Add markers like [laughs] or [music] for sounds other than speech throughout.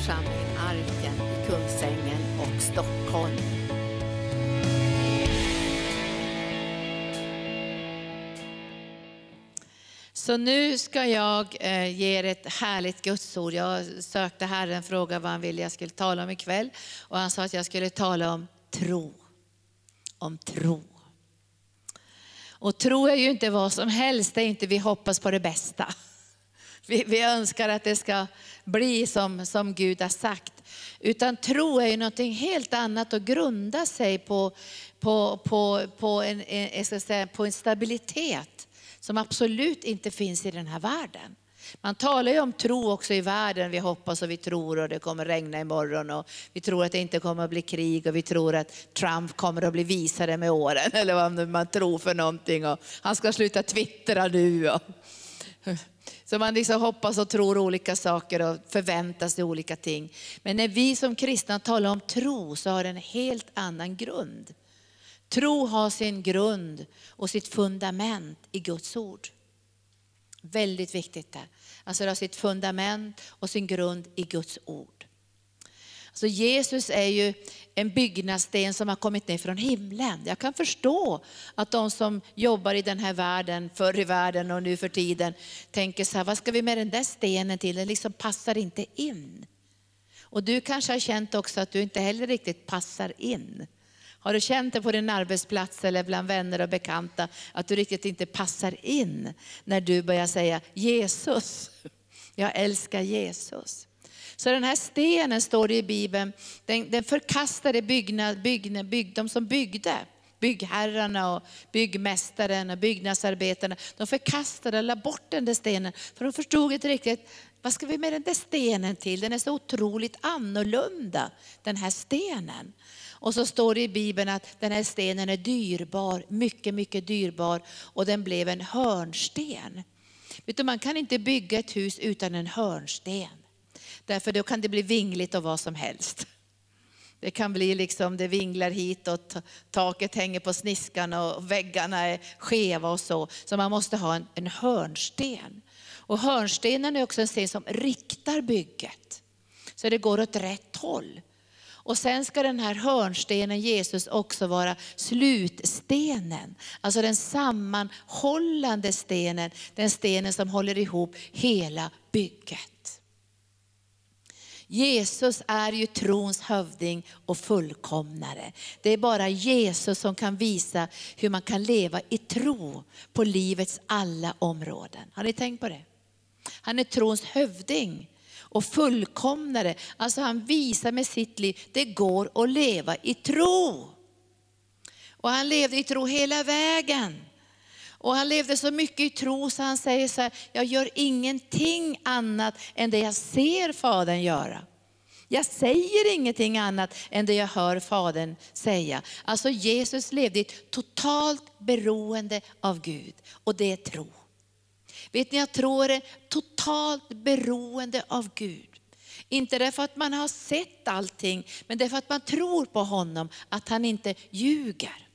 församling Arken i Kungsängen och Stockholm. Så nu ska jag eh, ge er ett härligt gudsord. Jag sökte Herren, frågade vad han ville jag skulle tala om ikväll. Och han sa att jag skulle tala om tro. Om tro. Och tro är ju inte vad som helst, det är inte vi hoppas på det bästa. Vi, vi önskar att det ska bli som, som Gud har sagt. Utan tro är ju någonting helt annat och grunda sig på, på, på, på, en, en, ska säga, på en stabilitet som absolut inte finns i den här världen. Man talar ju om tro också i världen. Vi hoppas och vi tror och det kommer regna imorgon och vi tror att det inte kommer att bli krig och vi tror att Trump kommer att bli visare med åren. [laughs] Eller vad man tror för någonting. Och han ska sluta twittra nu. Och så man liksom hoppas och tror olika saker och förväntar sig olika ting. Men när vi som kristna talar om tro så har den en helt annan grund. Tro har sin grund och sitt fundament i Guds ord. Väldigt viktigt det. Alltså det har sitt fundament och sin grund i Guds ord. Alltså Jesus är ju en byggnadssten som har kommit ner från himlen. Jag kan förstå att de som jobbar i den här världen, förr i världen och nu för tiden, tänker så här, vad ska vi med den där stenen till? Den liksom passar inte in. Och du kanske har känt också att du inte heller riktigt passar in. Har du känt det på din arbetsplats eller bland vänner och bekanta att du riktigt inte passar in när du börjar säga Jesus, jag älskar Jesus. Så den här stenen står det i Bibeln, den, den förkastade byggnad, byggnad, bygg, de som byggde, byggherrarna och byggmästaren och byggnadsarbetarna, de förkastade och la bort den där stenen. För de förstod inte riktigt, vad ska vi med den där stenen till? Den är så otroligt annorlunda, den här stenen. Och så står det i Bibeln att den här stenen är dyrbar, mycket, mycket dyrbar och den blev en hörnsten. Vet du, man kan inte bygga ett hus utan en hörnsten. Därför då kan det bli vingligt och vad som helst. Det kan bli liksom, det vinglar hitåt, taket hänger på sniskan och väggarna är skeva och så. Så man måste ha en, en hörnsten. Och hörnstenen är också en sten som riktar bygget. Så det går åt rätt håll. Och sen ska den här hörnstenen Jesus också vara slutstenen. Alltså den sammanhållande stenen, den stenen som håller ihop hela bygget. Jesus är ju trons hövding och fullkomnare. Det är bara Jesus som kan visa hur man kan leva i tro på livets alla områden. Har ni tänkt på det? Han är trons hövding och fullkomnare. Alltså han visar med sitt liv, det går att leva i tro. Och han levde i tro hela vägen. Och han levde så mycket i tro så han säger så här, jag gör ingenting annat än det jag ser Fadern göra. Jag säger ingenting annat än det jag hör Fadern säga. Alltså Jesus levde i ett totalt beroende av Gud och det är tro. Vet ni, jag tror är totalt beroende av Gud. Inte därför att man har sett allting, men därför att man tror på honom, att han inte ljuger.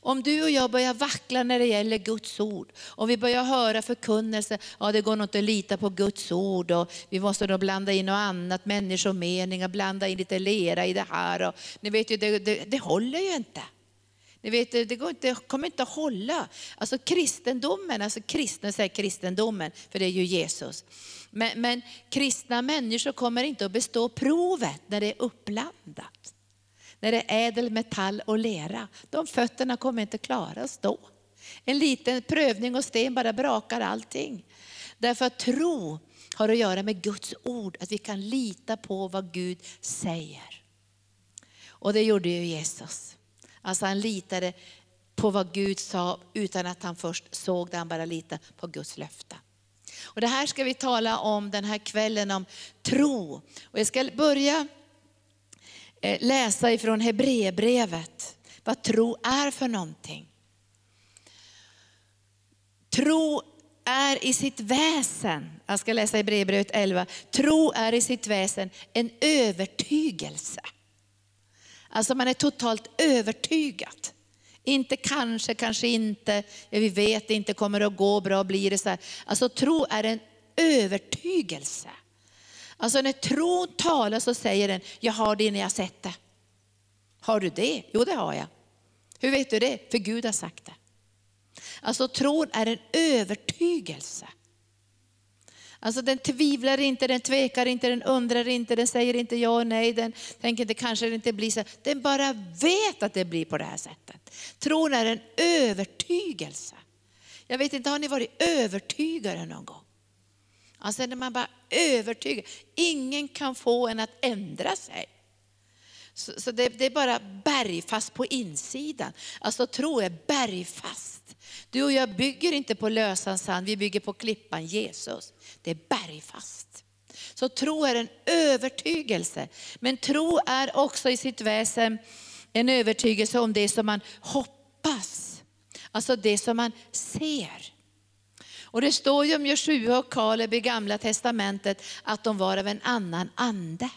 Om du och jag börjar vackla när det gäller Guds ord, om vi börjar höra förkunnelse, ja det går nog inte att lita på Guds ord och vi måste nog blanda in något annat, människomeningar, blanda in lite lera i det här. Och, ni vet ju, det, det, det håller ju inte. Ni vet, det går inte, kommer inte att hålla. Alltså kristendomen, alltså kristen säger kristendomen, för det är ju Jesus. Men, men kristna människor kommer inte att bestå provet när det är uppblandat. När det är ädel metall och lera. De fötterna kommer inte klara att stå. En liten prövning och sten bara brakar allting. Därför att tro har att göra med Guds ord, att vi kan lita på vad Gud säger. Och det gjorde ju Jesus. Alltså han litade på vad Gud sa utan att han först såg det, han bara litade på Guds löfte. Och det här ska vi tala om den här kvällen, om tro. Och jag ska börja Eh, läsa ifrån Hebreerbrevet, vad tro är för någonting. Tro är i sitt väsen, jag ska läsa Hebreerbrevet 11, tro är i sitt väsen en övertygelse. Alltså man är totalt övertygad. Inte kanske, kanske inte, vi vet inte kommer det att gå bra, blir det så här. Alltså tro är en övertygelse. Alltså när tron talar så säger den, jag har det när jag sett det. Har du det? Jo det har jag. Hur vet du det? För Gud har sagt det. Alltså tron är en övertygelse. Alltså den tvivlar inte, den tvekar inte, den undrar inte, den säger inte ja och nej, den tänker inte kanske det inte blir så. Den bara vet att det blir på det här sättet. Tron är en övertygelse. Jag vet inte, har ni varit övertygade någon gång? Alltså när man bara övertygar, ingen kan få en att ändra sig. Så, så det, det, är bara bergfast på insidan. Alltså tro är bergfast. Du och jag bygger inte på lösan sand, vi bygger på klippan Jesus. Det är bergfast. Så tro är en övertygelse. Men tro är också i sitt väsen en övertygelse om det som man hoppas. Alltså det som man ser. Och det står ju om Joshua och Kaleb i gamla testamentet att de var av en annan ande.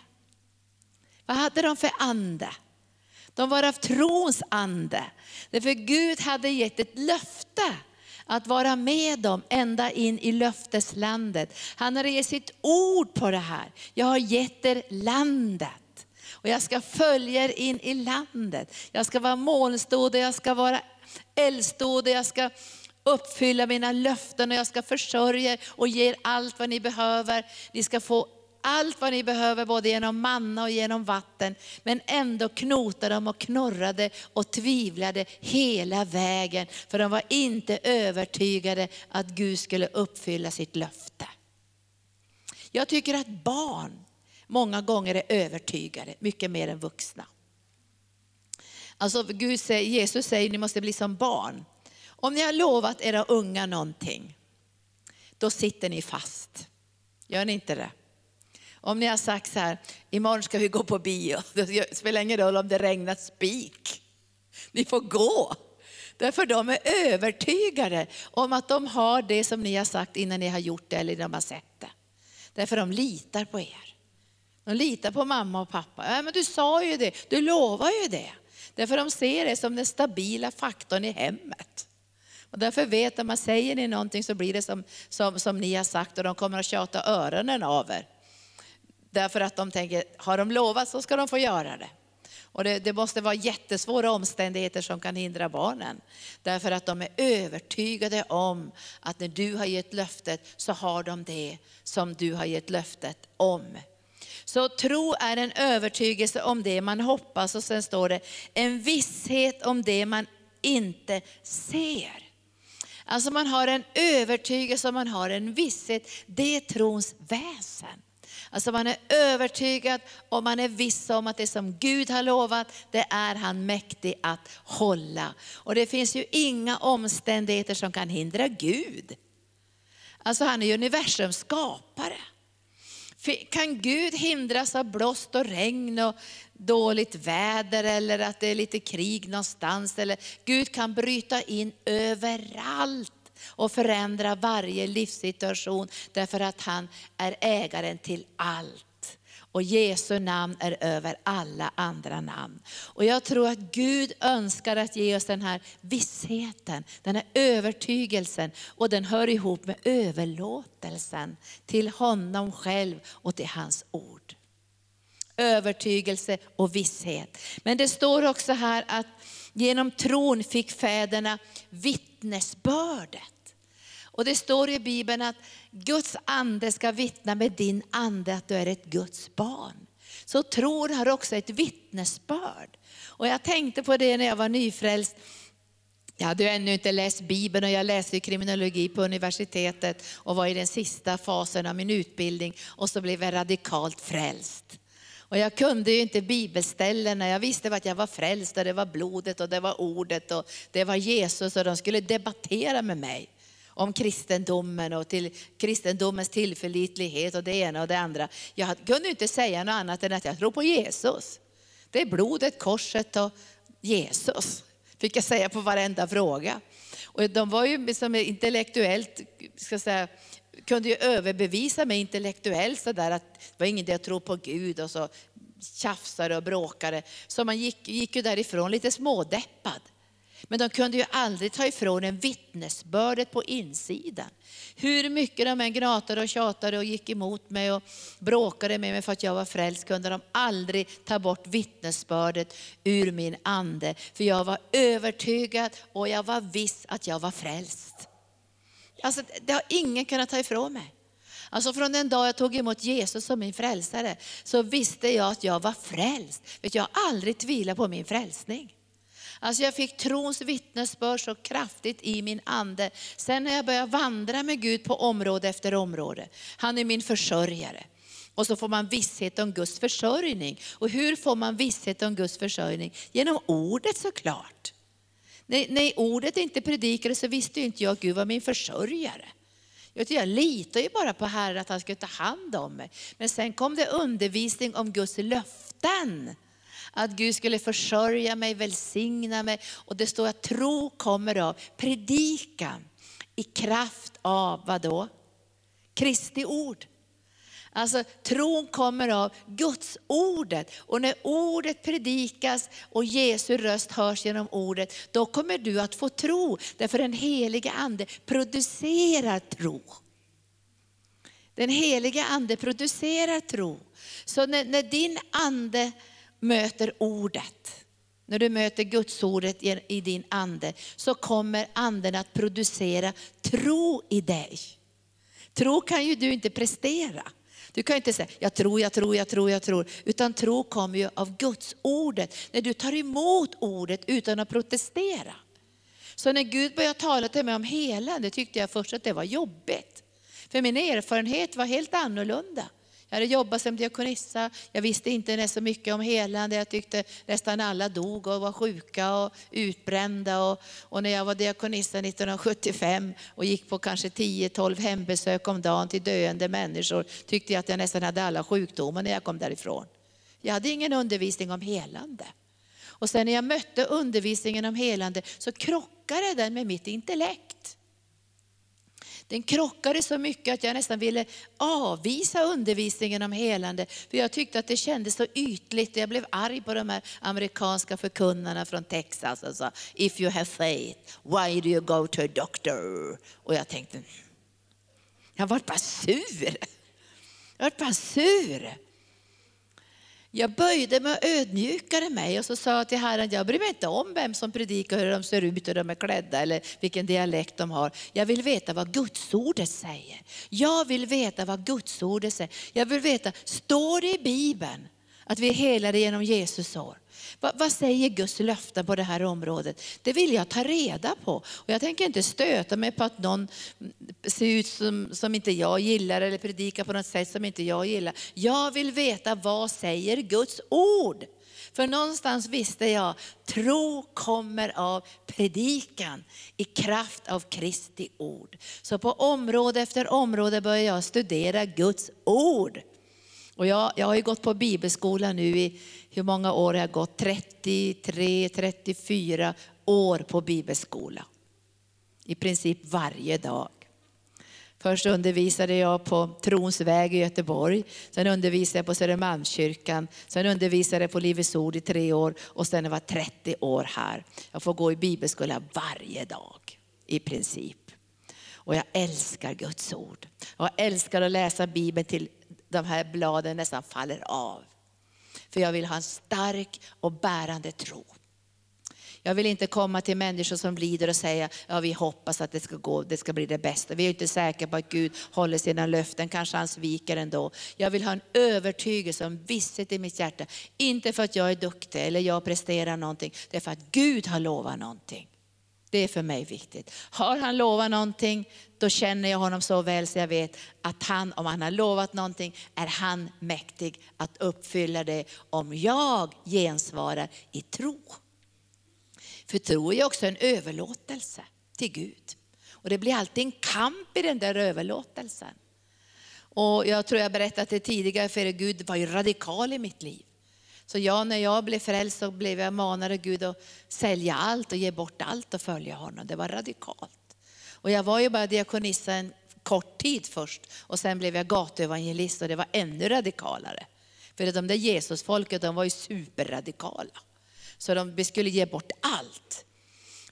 Vad hade de för ande? De var av trons ande. Därför Gud hade gett ett löfte att vara med dem ända in i löfteslandet. Han hade gett sitt ord på det här. Jag har gett er landet. Och jag ska följa er in i landet. Jag ska vara molnstod och jag ska vara eldstod och jag ska uppfylla mina löften och jag ska försörja er och ge er allt vad ni behöver. Ni ska få allt vad ni behöver både genom manna och genom vatten. Men ändå knotade de och knorrade och tvivlade hela vägen. För de var inte övertygade att Gud skulle uppfylla sitt löfte. Jag tycker att barn många gånger är övertygade, mycket mer än vuxna. Alltså Gud säger, Jesus säger ni måste bli som barn. Om ni har lovat era unga någonting, då sitter ni fast. Gör ni inte det? Om ni har sagt så här, imorgon ska vi gå på bio, [laughs] det spelar ingen roll om det regnar spik. Ni får gå. Därför de är övertygade om att de har det som ni har sagt innan ni har gjort det eller de har sett det. Därför de litar på er. De litar på mamma och pappa. Ja, men du sa ju det, du lovar ju det. Därför de ser det som den stabila faktorn i hemmet. Och därför vet de att säger ni någonting så blir det som, som, som ni har sagt och de kommer att tjata öronen av er. Därför att de tänker, har de lovat så ska de få göra det. Och det, det, måste vara jättesvåra omständigheter som kan hindra barnen. Därför att de är övertygade om att när du har gett löftet så har de det som du har gett löftet om. Så tro är en övertygelse om det man hoppas och sen står det en visshet om det man inte ser. Alltså man har en övertygelse, man har en visshet. Det är trons väsen. Alltså man är övertygad och man är viss om att det som Gud har lovat, det är han mäktig att hålla. Och det finns ju inga omständigheter som kan hindra Gud. Alltså han är universums skapare. Kan Gud hindras av blåst och regn och dåligt väder eller att det är lite krig någonstans? Eller Gud kan bryta in överallt och förändra varje livssituation därför att han är ägaren till allt. Och Jesu namn är över alla andra namn. Och jag tror att Gud önskar att ge oss den här vissheten, den här övertygelsen. Och den hör ihop med överlåtelsen till honom själv och till hans ord. Övertygelse och visshet. Men det står också här att genom tron fick fäderna vittnesbördet. Och det står i Bibeln att Guds ande ska vittna med din ande att du är ett Guds barn. Så tron har också ett vittnesbörd. Och jag tänkte på det när jag var nyfrälst. Jag hade ännu inte läst Bibeln och jag läste kriminologi på universitetet och var i den sista fasen av min utbildning och så blev jag radikalt frälst. Och jag kunde ju inte bibelställena, jag visste att jag var frälst och det var blodet och det var ordet och det var Jesus och de skulle debattera med mig om kristendomen och till kristendomens tillförlitlighet och det ena och det andra. Jag kunde inte säga något annat än att jag tror på Jesus. Det är blodet, korset och Jesus, fick jag säga på varenda fråga. Och de var ju liksom intellektuellt, ska säga, kunde ju överbevisa mig intellektuellt sådär att det var ingen idé att tro på Gud och så tjafsade och bråkade. Så man gick, gick ju därifrån lite smådeppad. Men de kunde ju aldrig ta ifrån en vittnesbördet på insidan. Hur mycket de än gnatade och tjatade och gick emot mig och bråkade med mig för att jag var frälst kunde de aldrig ta bort vittnesbördet ur min ande. För jag var övertygad och jag var viss att jag var frälst. Alltså, det har ingen kunnat ta ifrån mig. Alltså från den dag jag tog emot Jesus som min frälsare så visste jag att jag var frälst. Vet, jag har aldrig tvivlat på min frälsning. Alltså jag fick trons vittnesbörd så kraftigt i min ande. Sen när jag började vandra med Gud på område efter område. Han är min försörjare. Och så får man visshet om Guds försörjning. Och hur får man visshet om Guds försörjning? Genom ordet såklart. När, när ordet inte predikade så visste inte jag att Gud var min försörjare. Jag litar ju bara på Herren att han skulle ta hand om mig. Men sen kom det undervisning om Guds löften. Att Gud skulle försörja mig, välsigna mig. Och det står att tro kommer av predikan i kraft av vad då? Kristi ord. Alltså tron kommer av Guds ordet. Och när ordet predikas och Jesu röst hörs genom ordet, då kommer du att få tro. Därför den helige ande producerar tro. Den heliga ande producerar tro. Så när, när din ande möter ordet, när du möter Guds ordet i din ande, så kommer anden att producera tro i dig. Tro kan ju du inte prestera. Du kan inte säga, jag tror, jag tror, jag tror, jag tror. Utan tro kommer ju av Guds ordet. När du tar emot ordet utan att protestera. Så när Gud började tala till mig om helande tyckte jag först att det var jobbigt. För min erfarenhet var helt annorlunda. Jag hade jobbat som diakonissa, jag visste inte så mycket om helande. Jag tyckte nästan alla dog och var sjuka och utbrända. Och, och när jag var diakonissa 1975 och gick på kanske 10-12 hembesök om dagen till döende människor tyckte jag att jag nästan hade alla sjukdomar när jag kom därifrån. Jag hade ingen undervisning om helande. Och sen när jag mötte undervisningen om helande så krockade den med mitt intellekt. Den krockade så mycket att jag nästan ville avvisa undervisningen om helande. För jag tyckte att det kändes så ytligt. Jag blev arg på de här amerikanska förkunnarna från Texas. Och sa, if you have faith, why do you go to a doctor? Och jag tänkte, jag vart bara sur. Jag vart bara sur. Jag böjde mig och ödmjukade mig och så sa jag till Herren, jag bryr mig inte om vem som predikar, hur de ser ut, hur de är klädda eller vilken dialekt de har. Jag vill veta vad Guds ordet säger. Jag vill veta vad Guds ordet säger. Jag vill veta, står det i Bibeln att vi är helade genom Jesus sår. Vad, vad, säger Guds löften på det här området? Det vill jag ta reda på. Och jag tänker inte stöta mig på att någon ser ut som, som inte jag gillar eller predikar på något sätt som inte jag gillar. Jag vill veta vad säger Guds ord? För någonstans visste jag, tro kommer av predikan i kraft av Kristi ord. Så på område efter område börjar jag studera Guds ord. Och jag, jag har ju gått på bibelskola nu i, hur många år har jag gått? 33, 34 år på bibelskola. I princip varje dag. Först undervisade jag på Trons väg i Göteborg, sen undervisade jag på Södermalmskyrkan, sen undervisade jag på Livets Ord i tre år och sen var jag 30 år här. Jag får gå i bibelskola varje dag i princip. Och jag älskar Guds ord. Jag älskar att läsa Bibeln till de här bladen nästan faller av. För jag vill ha en stark och bärande tro. Jag vill inte komma till människor som lider och säga, ja vi hoppas att det ska gå, det ska bli det bästa. Vi är inte säkra på att Gud håller sina löften, kanske han sviker ändå. Jag vill ha en övertygelse, en visshet i mitt hjärta. Inte för att jag är duktig eller jag presterar någonting, det är för att Gud har lovat någonting. Det är för mig viktigt. Har han lovat någonting, då känner jag honom så väl så jag vet att han, om han har lovat någonting, är han mäktig att uppfylla det om jag gensvarar i tro. För tro är också en överlåtelse till Gud. Och det blir alltid en kamp i den där överlåtelsen. Och jag tror jag berättat det tidigare för er, Gud var ju radikal i mitt liv. Så jag, när jag blev frälst så blev jag manad av Gud att sälja allt och ge bort allt och följa honom. Det var radikalt. Och jag var ju bara diakonissa en kort tid först och sen blev jag gatuevangelist och det var ännu radikalare. För de där Jesusfolket de var ju superradikala. Så de, vi skulle ge bort allt.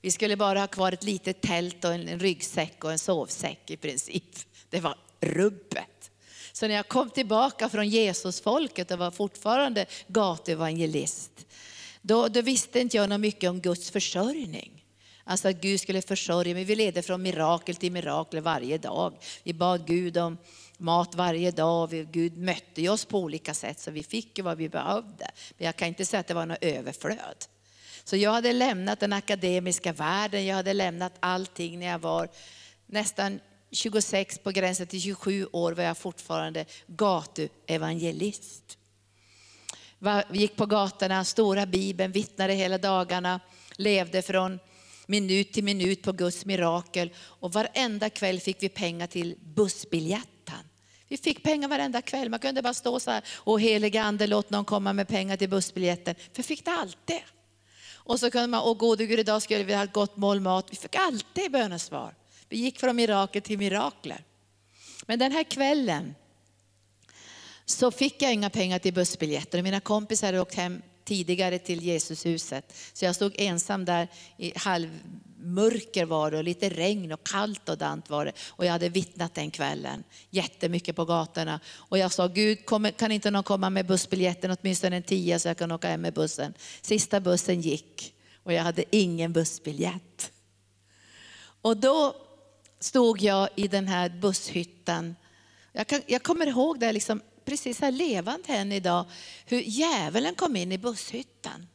Vi skulle bara ha kvar ett litet tält och en ryggsäck och en sovsäck i princip. Det var rubbet. Så när jag kom tillbaka från Jesusfolket och var fortfarande gatuevangelist, då, då visste inte jag något mycket om Guds försörjning. Alltså att Gud skulle försörja mig. Vi ledde från mirakel till mirakel varje dag. Vi bad Gud om mat varje dag. Gud mötte oss på olika sätt så vi fick vad vi behövde. Men jag kan inte säga att det var något överflöd. Så jag hade lämnat den akademiska världen, jag hade lämnat allting när jag var nästan 26 på gränsen till 27 år var jag fortfarande gatuevangelist. Vi gick på gatorna, stora bibeln, vittnade hela dagarna, levde från minut till minut på Guds mirakel. Och varenda kväll fick vi pengar till bussbiljetten. Vi fick pengar varenda kväll. Man kunde bara stå så här, och helige ande låt någon komma med pengar till bussbiljetten. För vi fick det alltid. Och så kunde man, åh gode Gud idag skulle vi ha ett gott mål mat. Vi fick alltid bönesvar. Vi gick från mirakel till mirakler. Men den här kvällen så fick jag inga pengar till bussbiljetter. Mina kompisar hade åkt hem tidigare till Jesushuset. Så jag stod ensam där i halvmörker var det och lite regn och kallt och dant var det. Och jag hade vittnat den kvällen jättemycket på gatorna. Och jag sa, Gud kan inte någon komma med bussbiljetten åtminstone en tia så jag kan åka hem med bussen. Sista bussen gick och jag hade ingen bussbiljett. Och då stod jag i den här busshytten. Jag, kan, jag kommer ihåg det liksom precis här levande än idag, hur djävulen kom in i busshytten.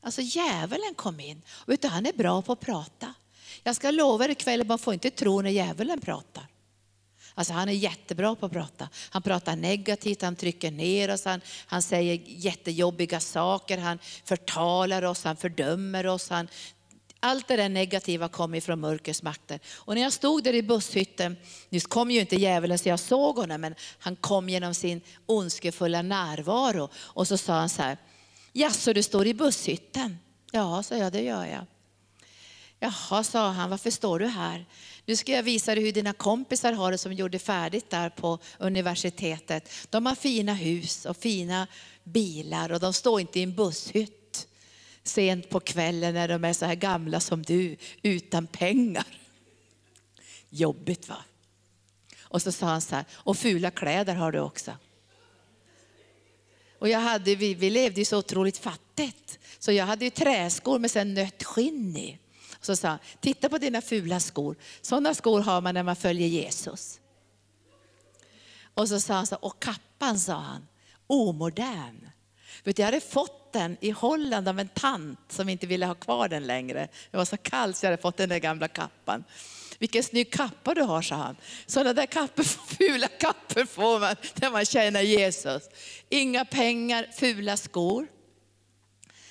Alltså djävulen kom in. Och vet du, han är bra på att prata. Jag ska lova er ikväll, man får inte tro när djävulen pratar. Alltså han är jättebra på att prata. Han pratar negativt, han trycker ner oss, han, han säger jättejobbiga saker, han förtalar oss, han fördömer oss, han allt det där negativa kom ifrån mörkrets makter. Och när jag stod där i busshytten, nu kom ju inte djävulen så jag såg honom, men han kom genom sin ondskefulla närvaro. Och så sa han så här, jaså du står i busshytten? Ja, sa jag, det gör jag. Jaha, sa han, varför står du här? Nu ska jag visa dig hur dina kompisar har det som gjorde färdigt där på universitetet. De har fina hus och fina bilar och de står inte i en busshytt sent på kvällen när de är så här gamla som du, utan pengar. Jobbigt va? Och så sa han så här, och fula kläder har du också. Och jag hade, vi, vi levde ju så otroligt fattigt. Så jag hade ju träskor med sen nött skinn i. Och Så sa han, titta på dina fula skor. Sådana skor har man när man följer Jesus. Och så sa han så och kappan sa han, omodern. Vet du, jag hade fått den i Holland av en tant som inte ville ha kvar den längre. Det var så kallt så jag hade fått den där gamla kappan. Vilken snygg kappa du har, sa han. Sådana där kappor, [laughs] fula kappor får man när man tjänar Jesus. Inga pengar, fula skor.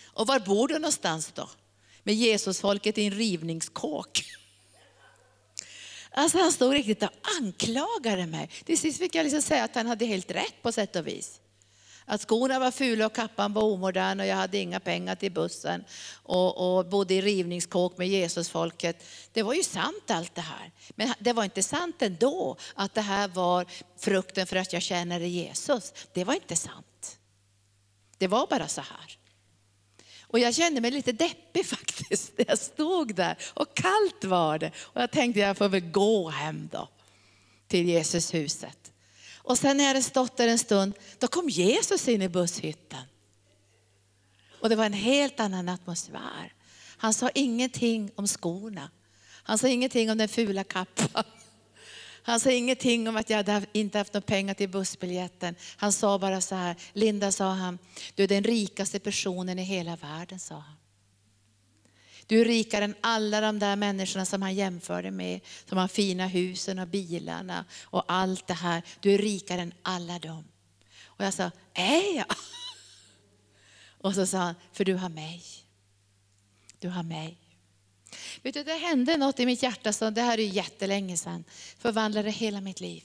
Och var bor du någonstans då? Med Jesusfolket i en rivningskåk. Alltså han stod riktigt och anklagade mig. Till sist fick jag liksom säga att han hade helt rätt på sätt och vis. Att skorna var fula och kappan var omodern och jag hade inga pengar till bussen och, och bodde i rivningskåk med Jesusfolket. Det var ju sant allt det här. Men det var inte sant ändå att det här var frukten för att jag tjänade Jesus. Det var inte sant. Det var bara så här. Och jag kände mig lite deppig [laughs] faktiskt. när Jag stod där och kallt var det. Och jag tänkte jag får väl gå hem då till Jesushuset. Och sen när jag hade stått där en stund, då kom Jesus in i busshytten. Och det var en helt annan atmosfär. Han sa ingenting om skorna. Han sa ingenting om den fula kappan. Han sa ingenting om att jag inte haft några pengar till bussbiljetten. Han sa bara så här, Linda sa han, du är den rikaste personen i hela världen, sa han. Du är rikare än alla de där människorna som han jämförde med, som har fina husen och bilarna och allt det här. Du är rikare än alla dem. Och jag sa, är jag? [laughs] Och så sa han, för du har mig. Du har mig. Vet du, det hände något i mitt hjärta, så det här är jättelänge sedan, förvandlade hela mitt liv.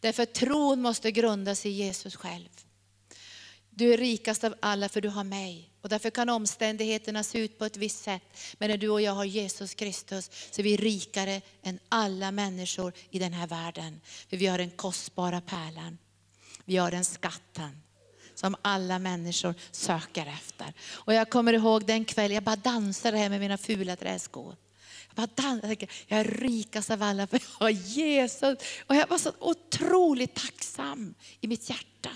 Därför tron måste grundas i Jesus själv. Du är rikast av alla för du har mig. Och därför kan omständigheterna se ut på ett visst sätt. Men när du och jag har Jesus Kristus så är vi rikare än alla människor i den här världen. För vi har den kostbara pärlan. Vi har den skatten som alla människor söker efter. Och jag kommer ihåg den kväll jag bara dansade här med mina fula träskor. Jag bara dansade, jag är rikast av alla för jag har Jesus. Och jag var så otroligt tacksam i mitt hjärta.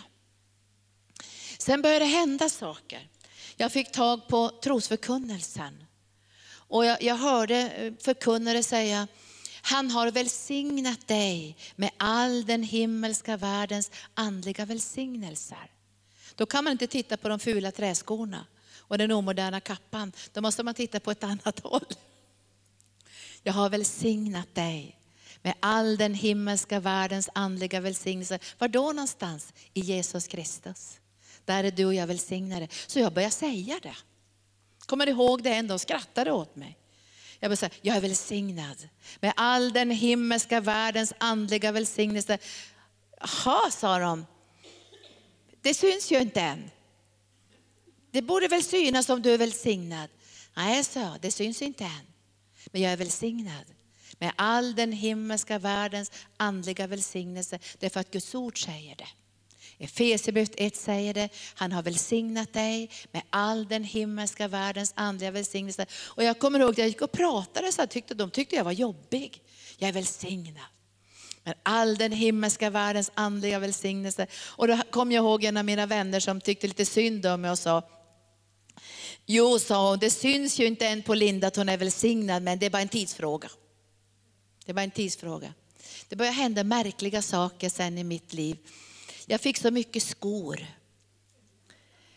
Sen började det hända saker. Jag fick tag på trosförkunnelsen. Och jag, jag hörde eh, förkunnare säga, han har välsignat dig med all den himmelska världens andliga välsignelser. Då kan man inte titta på de fula träskorna och den omoderna kappan. Då måste man titta på ett annat [laughs] håll. Jag har välsignat dig med all den himmelska världens andliga välsignelse. Var då någonstans? I Jesus Kristus. Där är du och jag välsignade. Så jag började säga det. Kommer du ihåg det en dag? Skrattade åt mig. Jag började säga, jag är välsignad med all den himmelska världens andliga välsignelse. Jaha, sa de. Det syns ju inte än. Det borde väl synas om du är välsignad. Nej, sa jag, det syns inte än. Men jag är välsignad med all den himmelska världens andliga välsignelse. Det är för att Guds ord säger det. Efesierbrevet 1 säger det, han har välsignat dig med all den himmelska världens andliga välsignelse. Och jag kommer ihåg att jag gick och pratade så här, tyckte, de tyckte jag var jobbig. Jag är välsignad med all den himmelska världens andliga välsignelse. Och då kom jag ihåg en av mina vänner som tyckte lite synd om mig och sa, Jo, sa hon, det syns ju inte än på Linda att hon är välsignad, men det är bara en tidsfråga. Det är bara en tidsfråga. Det började hända märkliga saker sen i mitt liv. Jag fick så mycket skor.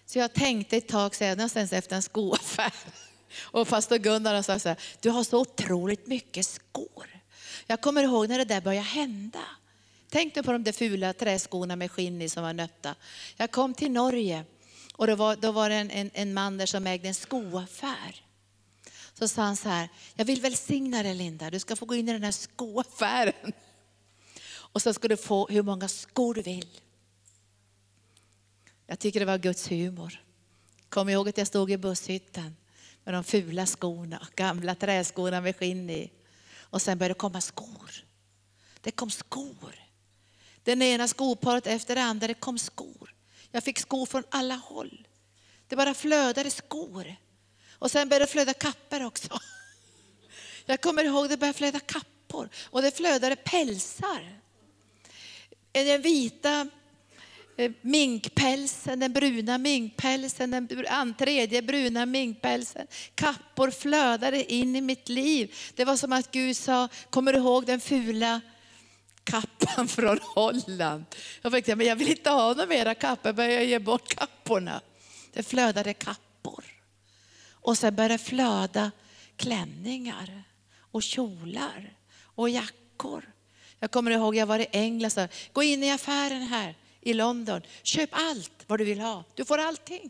Så jag tänkte ett tag senast efter en skoaffär. [laughs] Och pastor Gunnar sa så här, du har så otroligt mycket skor. Jag kommer ihåg när det där började hända. Tänk på de där fula träskorna med skinn i som var nötta. Jag kom till Norge och då var, då var det en, en, en man där som ägde en skoaffär. Så sa han så här, jag vill välsigna dig Linda, du ska få gå in i den här skoaffären. [laughs] Och så ska du få hur många skor du vill. Jag tycker det var Guds humor. Kom ihåg att jag stod i busshytten med de fula skorna, gamla träskorna med skinn i. Och sen började det komma skor. Det kom skor. Den ena skoparet efter det andra, det kom skor. Jag fick skor från alla håll. Det bara flödade skor. Och sen började det flöda kappor också. [laughs] Jag kommer ihåg det började flöda kappor och det flödade pälsar. Den vita Eh, minkpälsen, den bruna minkpälsen, den tredje bruna minkpälsen. Kappor flödade in i mitt liv. Det var som att Gud sa, kommer du ihåg den fula kappan [laughs] från Holland? Jag tänkte, men jag vill inte ha några mera kappor, började ge bort kapporna. Det flödade kappor. Och sen började det flöda klänningar och kjolar och jackor. Jag kommer ihåg, jag var i England, så, gå in i affären här i London. Köp allt vad du vill ha. Du får allting.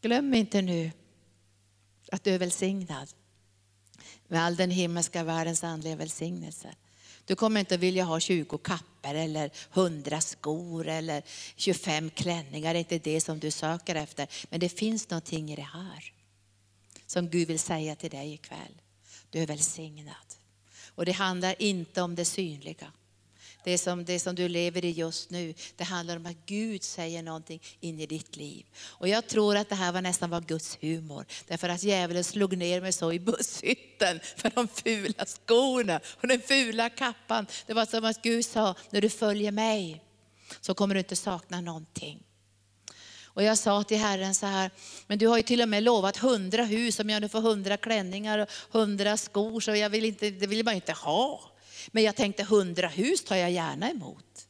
Glöm inte nu att du är välsignad med all den himmelska världens andliga välsignelse. Du kommer inte att vilja ha 20 kappor eller 100 skor eller 25 klänningar. Det är inte det som du söker efter. Men det finns någonting i det här som Gud vill säga till dig ikväll. Du är välsignad. Och det handlar inte om det synliga det som, det som du lever i just nu. Det handlar om att Gud säger någonting in i ditt liv. Och jag tror att det här var nästan var Guds humor. Därför att djävulen slog ner mig så i busshytten för de fula skorna och den fula kappan. Det var som att Gud sa, när du följer mig så kommer du inte sakna någonting. Och jag sa till Herren så här, men du har ju till och med lovat hundra hus, om jag nu får hundra klänningar och hundra skor, så jag vill inte, det vill man inte ha. Men jag tänkte hundra hus tar jag gärna emot.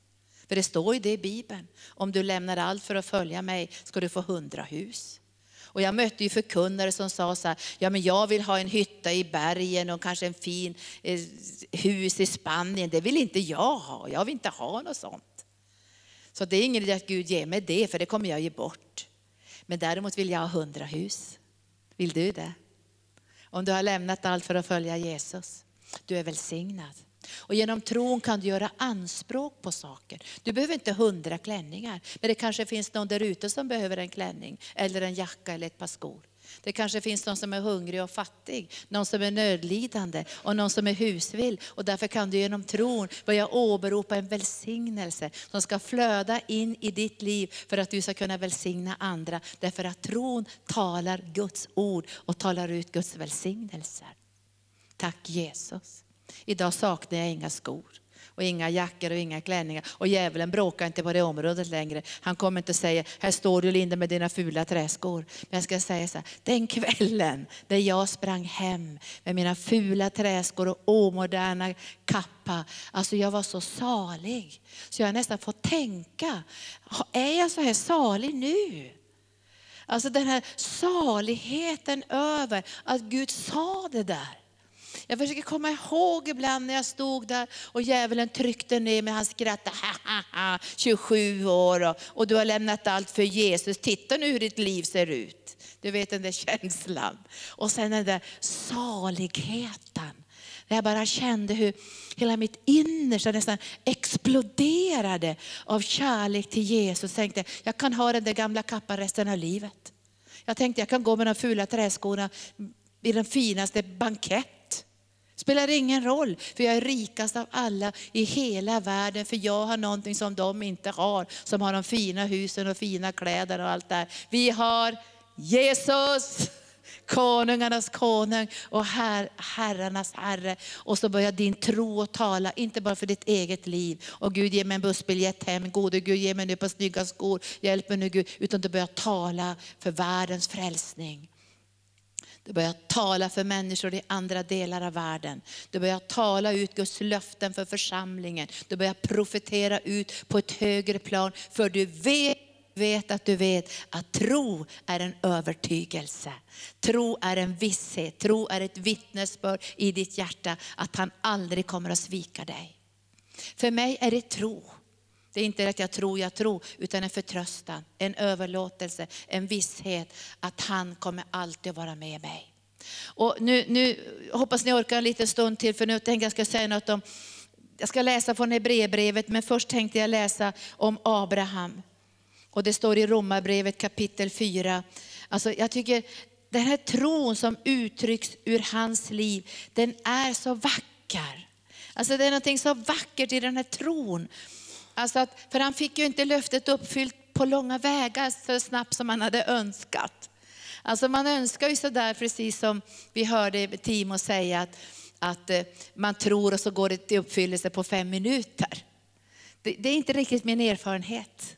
För det står ju det i Bibeln. Om du lämnar allt för att följa mig ska du få hundra hus. Och jag mötte ju förkunnare som sa så här, ja men jag vill ha en hytta i bergen och kanske en fin eh, hus i Spanien. Det vill inte jag ha, jag vill inte ha något sånt. Så det är ingen idé att Gud ger mig det, för det kommer jag ge bort. Men däremot vill jag ha hundra hus. Vill du det? Om du har lämnat allt för att följa Jesus. Du är välsignad. Och genom tron kan du göra anspråk på saker. Du behöver inte hundra klänningar, men det kanske finns någon där ute som behöver en klänning eller en jacka eller ett par skor. Det kanske finns någon som är hungrig och fattig, någon som är nödlidande och någon som är husvill. Och därför kan du genom tron börja åberopa en välsignelse som ska flöda in i ditt liv för att du ska kunna välsigna andra. Därför att tron talar Guds ord och talar ut Guds välsignelser. Tack Jesus. Idag saknar jag inga skor och inga jackor och inga klänningar. Och djävulen bråkar inte på det området längre. Han kommer inte säga, här står du Linda med dina fula träskor. Men jag ska säga så här, den kvällen där jag sprang hem med mina fula träskor och omoderna kappa. Alltså jag var så salig. Så jag har nästan fått tänka, är jag så här salig nu? Alltså den här saligheten över att Gud sa det där. Jag försöker komma ihåg ibland när jag stod där och djävulen tryckte ner mig. Han skrattade, ha, ha, ha, 27 år och, och, du har lämnat allt för Jesus. Titta nu hur ditt liv ser ut. Du vet den där känslan. Och sen den där saligheten. Där jag bara kände hur hela mitt innersta nästan exploderade av kärlek till Jesus. Jag tänkte, jag kan ha den där gamla kappan resten av livet. Jag tänkte jag kan gå med de fula träskorna i den finaste bankett Spelar ingen roll, för jag är rikast av alla i hela världen, för jag har någonting som de inte har, som har de fina husen och fina kläder och allt där. Vi har Jesus, konungarnas konung och her, herrarnas herre. Och så börjar din tro att tala, inte bara för ditt eget liv. Och Gud ge mig en bussbiljett hem, gode Gud ge mig nu på snygga skor, hjälp mig nu Gud. Utan du börjar tala för världens frälsning. Du börjar tala för människor i andra delar av världen. Du börjar tala ut Guds löften för församlingen. Du börjar profetera ut på ett högre plan. För du vet, vet att du vet att tro är en övertygelse. Tro är en visshet, tro är ett vittnesbörd i ditt hjärta att han aldrig kommer att svika dig. För mig är det tro. Det är inte att jag tror, jag tror, utan en förtröstan, en överlåtelse, en visshet att han kommer alltid vara med mig. Och nu, nu hoppas ni orkar en liten stund till, för nu tänkte jag ska säga något om, jag ska läsa från Hebreerbrevet, men först tänkte jag läsa om Abraham. Och det står i Romarbrevet kapitel 4. Alltså jag tycker den här tron som uttrycks ur hans liv, den är så vacker. Alltså det är något så vackert i den här tron. Alltså att, för han fick ju inte löftet uppfyllt på långa vägar så snabbt som han hade önskat. Alltså man önskar ju sådär precis som vi hörde Timo säga att, att eh, man tror och så går det till uppfyllelse på fem minuter. Det, det är inte riktigt min erfarenhet.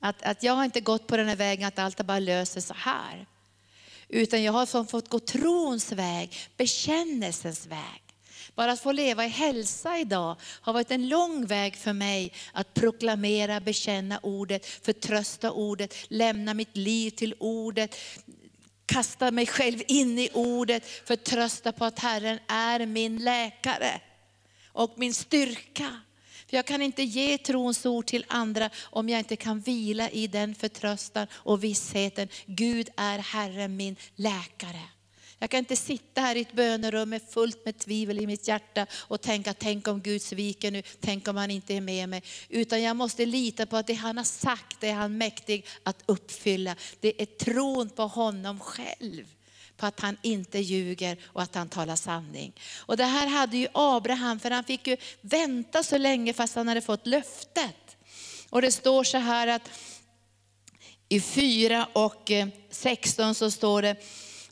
Att, att jag har inte gått på den här vägen att allt bara löser så här. Utan jag har fått gå trons väg, bekännelsens väg. Bara att få leva i hälsa idag har varit en lång väg för mig att proklamera, bekänna ordet, förtrösta ordet, lämna mitt liv till ordet, kasta mig själv in i ordet, förtrösta på att Herren är min läkare och min styrka. För jag kan inte ge trons ord till andra om jag inte kan vila i den förtröstan och vissheten. Gud är Herren min läkare. Jag kan inte sitta här i ett bönerum med fullt med tvivel i mitt hjärta och tänka, tänk om Gud sviker nu, tänk om han inte är med mig. Utan jag måste lita på att det han har sagt, det är han mäktig att uppfylla. Det är tron på honom själv på att han inte ljuger och att han talar sanning. Och det här hade ju Abraham, för han fick ju vänta så länge fast han hade fått löftet. Och det står så här att i 4 och eh, 16 så står det,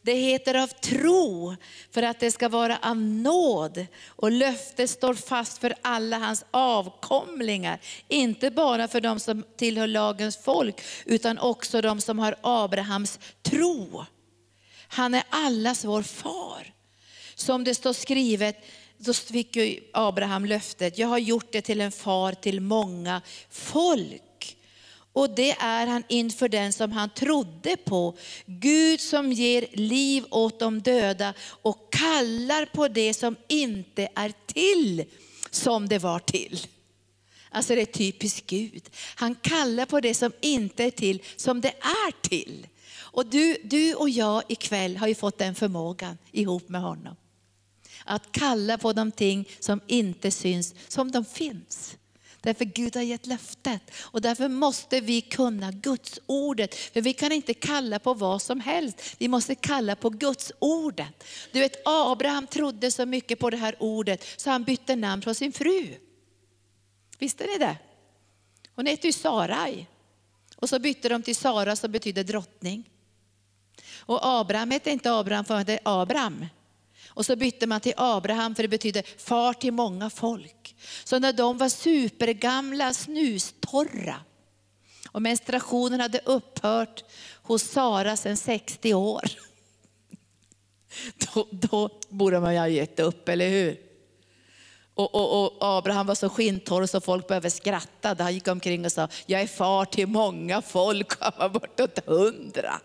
det heter av tro för att det ska vara av nåd. Och löftet står fast för alla hans avkomlingar. Inte bara för de som tillhör lagens folk, utan också de som har Abrahams tro. Han är allas vår far. Som det står skrivet, då fick ju Abraham löftet, jag har gjort det till en far till många folk. Och det är han inför den som han trodde på. Gud som ger liv åt de döda och kallar på det som inte är till som det var till. Alltså det är typiskt Gud. Han kallar på det som inte är till som det är till. Och du, du och jag ikväll har ju fått den förmågan ihop med honom. Att kalla på de ting som inte syns som de finns. Därför Gud har gett löftet. Och därför måste vi kunna Guds ordet. För vi kan inte kalla på vad som helst. Vi måste kalla på Guds ordet. Du vet Abraham trodde så mycket på det här ordet så han bytte namn på sin fru. Visste ni det? Hon heter ju Sarai. Och så bytte de till Sara som betyder drottning. Och Abraham hette inte Abraham för han hette Abraham. Och så bytte man till Abraham för det betyder far till många folk. Så när de var supergamla, snustorra och menstruationen hade upphört hos Sara sedan 60 år. [laughs] Då, då borde man ju ha gett upp, eller hur? Och, och, och, Abraham var så skintorr så folk började skratta. Han gick omkring och sa, jag är far till många folk, [laughs] han var bortåt hundra.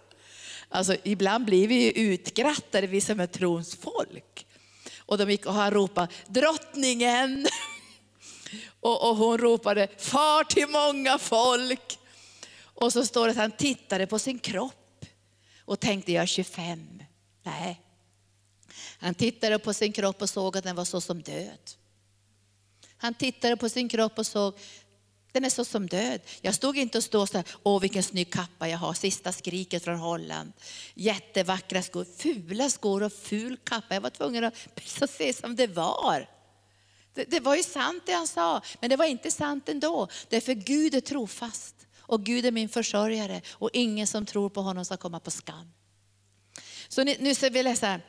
Alltså, ibland blir vi ju utgrattade, vi som är trons folk. Och de gick och han ropade, drottningen! [laughs] Och, och hon ropade, far till många folk. Och så står det att han tittade på sin kropp och tänkte, jag är 25. Nej. Han tittade på sin kropp och såg att den var så som död. Han tittade på sin kropp och såg, den är så som död. Jag stod inte och stod så här, åh vilken snygg kappa jag har, sista skriket från Holland. Jättevackra skor, fula skor och ful kappa. Jag var tvungen att se som det var. Det, det var ju sant det han sa, men det var inte sant ändå. Därför Gud är trofast och Gud är min försörjare och ingen som tror på honom ska komma på skam. Så nu, nu ska vi läsa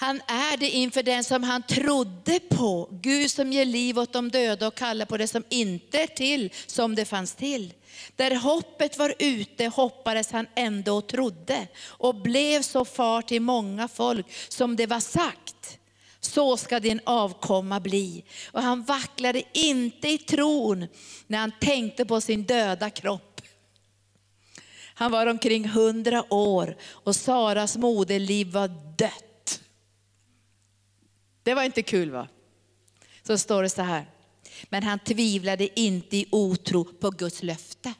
han är det inför den som han trodde på. Gud som ger liv åt de döda och kallar på det som inte är till som det fanns till. Där hoppet var ute hoppades han ändå och trodde och blev så far till många folk som det var sagt. Så ska din avkomma bli. Och han vacklade inte i tron när han tänkte på sin döda kropp. Han var omkring hundra år och Saras moderliv var dött. Det var inte kul va? Så står det så här. Men han tvivlade inte i otro på Guds löfte.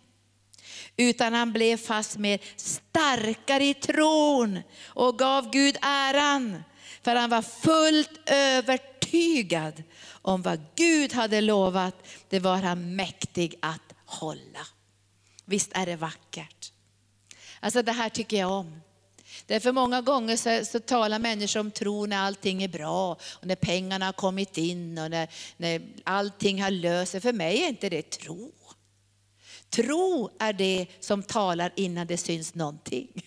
Utan han blev fast med starkare i tron och gav Gud äran. För han var fullt övertygad om vad Gud hade lovat. Det var han mäktig att hålla. Visst är det vackert? Alltså det här tycker jag om. Därför många gånger så, så, talar människor om tro när allting är bra, och när pengarna har kommit in och när, när allting har löst sig. För mig är inte det tro. Tro är det som talar innan det syns någonting.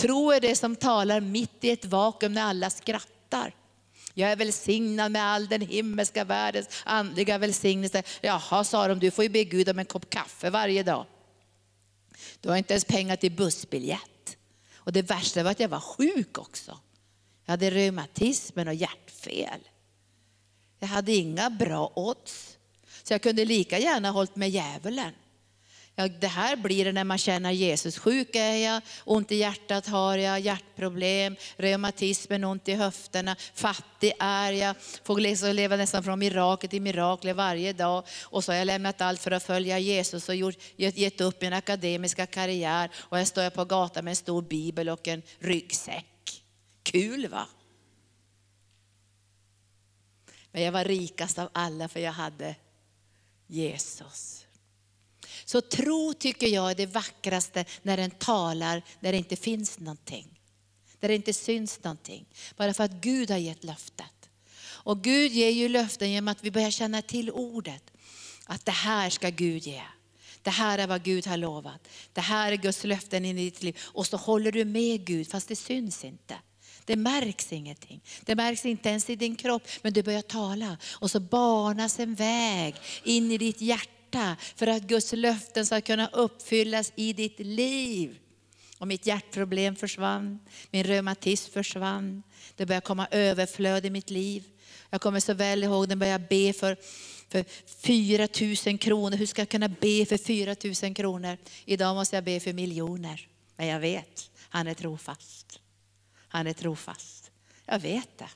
Tro är det som talar mitt i ett vakuum när alla skrattar. Jag är välsignad med all den himmelska världens andliga välsignelse. Jaha, sa de, du får ju be Gud om en kopp kaffe varje dag. Du har inte ens pengar till bussbiljett. Och det värsta var att jag var sjuk också. Jag hade reumatismen och hjärtfel. Jag hade inga bra odds. Så jag kunde lika gärna hållit med djävulen. Ja, det här blir det när man känner Jesus. Sjuk är jag, ont i hjärtat har jag, hjärtproblem, reumatismen, ont i höfterna, fattig är jag, får liksom leva nästan från mirakel till mirakel varje dag. Och så har jag lämnat allt för att följa Jesus och gjort, gett upp min akademiska karriär. Och här står jag på gatan med en stor bibel och en ryggsäck. Kul va? Men jag var rikast av alla för jag hade Jesus. Så tro tycker jag är det vackraste när den talar när det inte finns någonting. Där det inte syns någonting. Bara för att Gud har gett löftet. Och Gud ger ju löften genom att vi börjar känna till ordet. Att det här ska Gud ge. Det här är vad Gud har lovat. Det här är Guds löften in i ditt liv. Och så håller du med Gud fast det syns inte. Det märks ingenting. Det märks inte ens i din kropp, men du börjar tala. Och så banas en väg in i ditt hjärta hjärta för att Guds löften ska kunna uppfyllas i ditt liv. Och mitt hjärtproblem försvann, min reumatism försvann. Det började komma överflöd i mitt liv. Jag kommer så väl ihåg när jag började be för, för 4 000 kronor. Hur ska jag kunna be för 4 000 kronor? Idag måste jag be för miljoner. Men jag vet, han är trofast. Han är trofast. Jag vet det.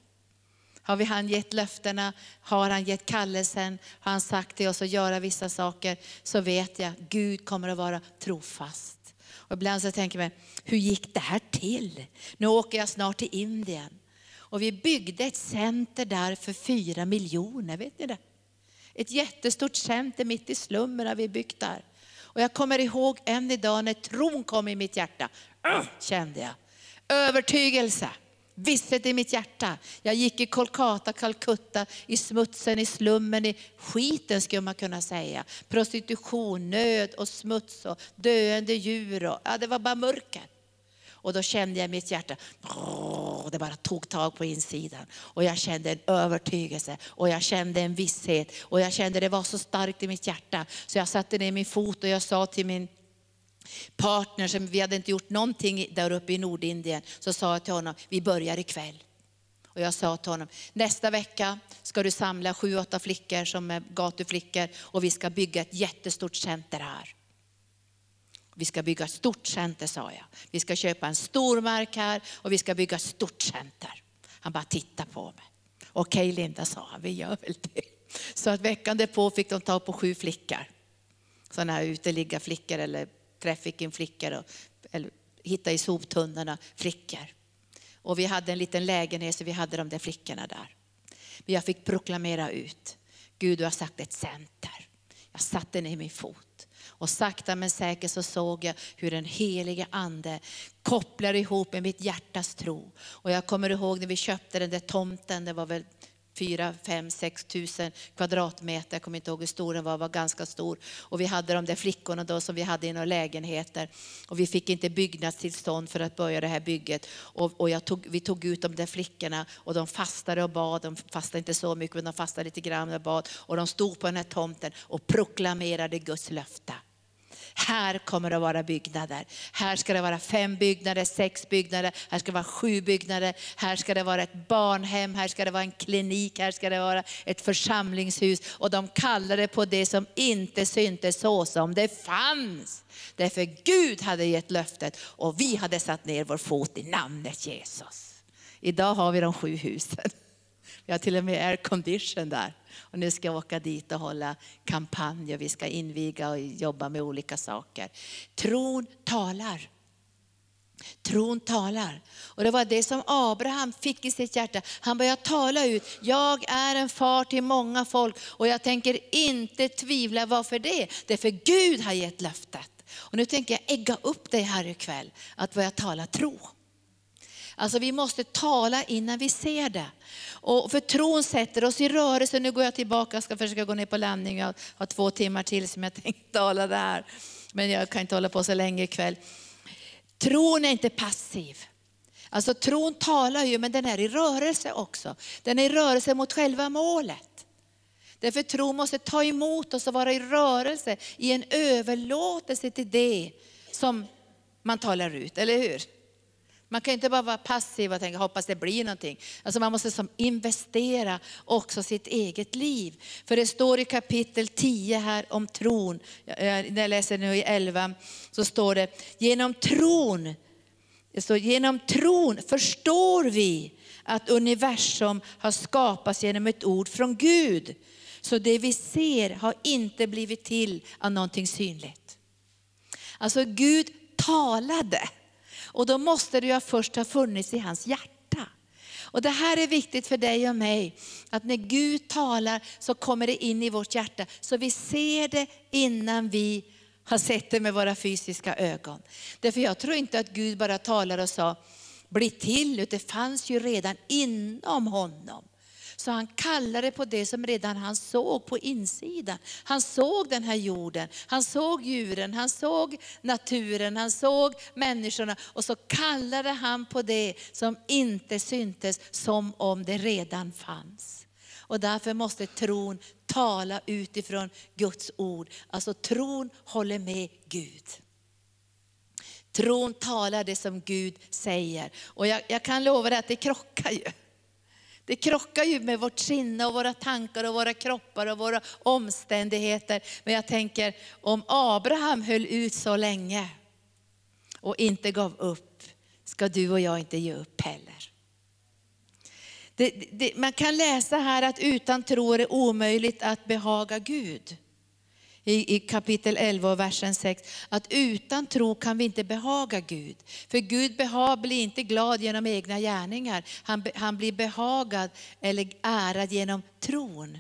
Har vi han gett löftena, har han gett kallelsen, har han sagt till oss att göra vissa saker, så vet jag, Gud kommer att vara trofast. Och ibland så tänker jag, hur gick det här till? Nu åker jag snart till Indien. Och vi byggde ett center där för fyra miljoner, vet ni det? Ett jättestort center mitt i slummen har vi byggt där. Och jag kommer ihåg än idag när tron kom i mitt hjärta, äh, kände jag. Övertygelse, visshet i mitt hjärta. Jag gick i Kolkata, Calcutta, i smutsen, i slummen, i skiten skulle man kunna säga. Prostitution, nöd och smuts och döende djur. Och, ja, det var bara mörker. Och då kände jag mitt hjärta, det bara tog tag på insidan. Och jag kände en övertygelse och jag kände en visshet. Och jag kände det var så starkt i mitt hjärta. Så jag satte ner min fot och jag sa till min partner, som vi hade inte gjort någonting där uppe i Nordindien, så sa jag till honom, vi börjar ikväll. Och jag sa till honom, nästa vecka ska du samla sju, åtta flickor som är gatuflickor och vi ska bygga ett jättestort center här. Vi ska bygga ett stort center sa jag. Vi ska köpa en stor mark här och vi ska bygga ett stort center. Han bara tittade på mig. Okej Linda sa han, vi gör väl det. Så att veckan därpå fick de ta på sju flickor. Sådana här uteliggarflickor eller trafficking-flickor. Och, eller hitta i soptunnorna flickor. Och vi hade en liten lägenhet så vi hade de där flickorna där. Men jag fick proklamera ut, Gud du har sagt ett center. Jag satte ner min fot. Och sakta men säkert så såg jag hur den helige ande kopplar ihop med mitt hjärtas tro. Och jag kommer ihåg när vi köpte den där tomten, det var väl 4, 5, 6 tusen kvadratmeter. Jag kommer inte ihåg hur stor den var, var ganska stor. Och vi hade de där flickorna då som vi hade i några lägenheter. Och vi fick inte byggnadstillstånd för att börja det här bygget. Och, och jag tog, vi tog ut de där flickorna och de fastade och bad. De fastade inte så mycket men de fastade lite grann och bad. Och de stod på den här tomten och proklamerade Guds löfte. Här kommer det att vara byggnader. Här ska det vara fem byggnader, sex byggnader, här ska det vara sju byggnader. Här ska det vara ett barnhem, här ska det vara en klinik, här ska det vara ett församlingshus. Och de kallade på det som inte syntes så som det fanns. Därför Gud hade gett löftet och vi hade satt ner vår fot i namnet Jesus. Idag har vi de sju husen. Vi har till och med aircondition där. Och nu ska jag åka dit och hålla kampanj och vi ska inviga och jobba med olika saker. Tron talar. Tron talar. Och det var det som Abraham fick i sitt hjärta. Han började tala ut, jag är en far till många folk och jag tänker inte tvivla, varför det? Det är för Gud har gett löftet. Och nu tänker jag ägga upp dig här ikväll, att börja tala tro. Alltså vi måste tala innan vi ser det. Och för tron sätter oss i rörelse. Nu går jag tillbaka, jag ska försöka gå ner på landning. Jag har två timmar till som jag [laughs] tänkte tala där. Men jag kan inte hålla på så länge ikväll. Tron är inte passiv. Alltså tron talar ju, men den är i rörelse också. Den är i rörelse mot själva målet. Därför tron måste ta emot oss och vara i rörelse, i en överlåtelse till det som man talar ut, eller hur? Man kan inte bara vara passiv och tänka hoppas det blir någonting. Alltså man måste som investera också sitt eget liv. För det står i kapitel 10 här om tron, eh, när jag läser nu i 11, så står det genom tron, det står, genom tron förstår vi att universum har skapats genom ett ord från Gud. Så det vi ser har inte blivit till av någonting synligt. Alltså Gud talade. Och då måste det ju först ha funnits i hans hjärta. Och det här är viktigt för dig och mig, att när Gud talar så kommer det in i vårt hjärta. Så vi ser det innan vi har sett det med våra fysiska ögon. Därför jag tror inte att Gud bara talar och sa, bli till, utan det fanns ju redan inom honom. Så han kallade på det som redan han såg på insidan. Han såg den här jorden, han såg djuren, han såg naturen, han såg människorna. Och så kallade han på det som inte syntes som om det redan fanns. Och därför måste tron tala utifrån Guds ord. Alltså tron håller med Gud. Tron talar det som Gud säger. Och jag, jag kan lova dig att det krockar ju. Det krockar ju med vårt sinne och våra tankar och våra kroppar och våra omständigheter. Men jag tänker om Abraham höll ut så länge och inte gav upp, ska du och jag inte ge upp heller. Det, det, man kan läsa här att utan tro är det omöjligt att behaga Gud i, i kapitel 11 och versen 6, att utan tro kan vi inte behaga Gud. För Gud behag, blir inte glad genom egna gärningar. Han, han blir behagad eller ärad genom tron.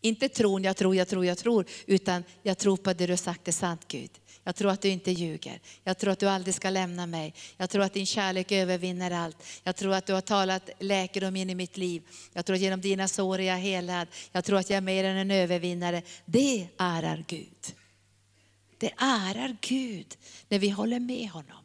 Inte tron, jag tror, jag tror, jag tror, utan jag tror på det du har sagt är sant Gud. Jag tror att du inte ljuger. Jag tror att du aldrig ska lämna mig. Jag tror att din kärlek övervinner allt. Jag tror att du har talat läkedom in i mitt liv. Jag tror att genom dina sår är jag helad. Jag tror att jag är mer än en övervinnare. Det ärar Gud. Det ärar Gud när vi håller med honom.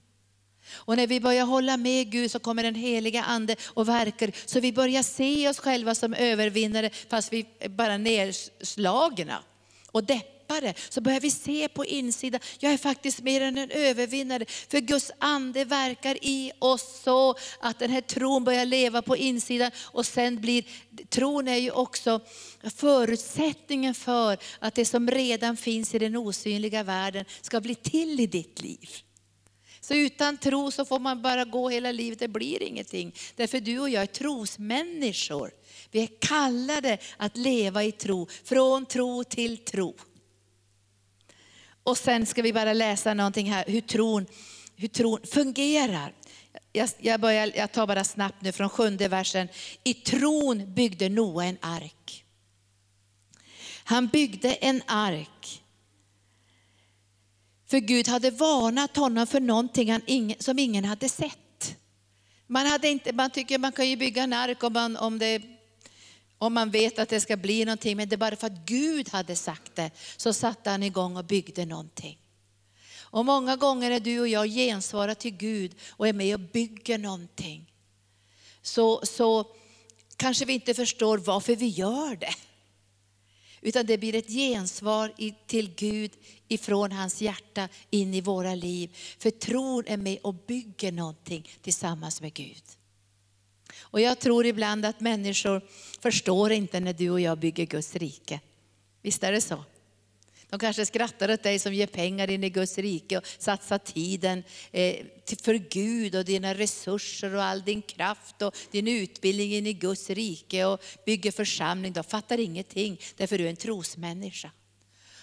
Och när vi börjar hålla med Gud så kommer den heliga ande och verkar. Så vi börjar se oss själva som övervinnare fast vi är bara nedslagna och löpare Så börjar vi se på insidan, jag är faktiskt mer än en övervinnare. För Guds ande verkar i oss så att den här tron börjar leva på insidan. Och sen blir, tron är ju också förutsättningen för att det som redan finns i den osynliga världen ska bli till i ditt liv. Så utan tro så får man bara gå hela livet, det blir ingenting. Därför du och jag är trosmänniskor. Vi är kallade att leva i tro, från tro till tro. Och sen ska vi bara läsa någonting här, hur tron, hur tron fungerar. Jag, jag, börjar, jag tar bara snabbt nu från sjunde versen. I tron byggde Noa en ark. Han byggde en ark för Gud hade varnat honom för någonting han som ingen hade sett. Man, hade inte, man tycker man kan ju bygga en ark om man, om, det, om man vet att det ska bli någonting, men det är bara för att Gud hade sagt det, så satte han igång och byggde någonting. Och många gånger är du och jag gensvarar till Gud och är med och bygger någonting. Så, så kanske vi inte förstår varför vi gör det. Utan det blir ett gensvar till Gud ifrån hans hjärta in i våra liv. För tron är med och bygger någonting tillsammans med Gud. Och jag tror ibland att människor förstår inte när du och jag bygger Guds rike. Visst är det så? De kanske skrattar åt dig som ger pengar in i Guds rike och satsar tiden eh, för Gud och dina resurser och all din kraft och din utbildning in i Guds rike och bygger församling. De fattar ingenting därför du är en trosmänniska.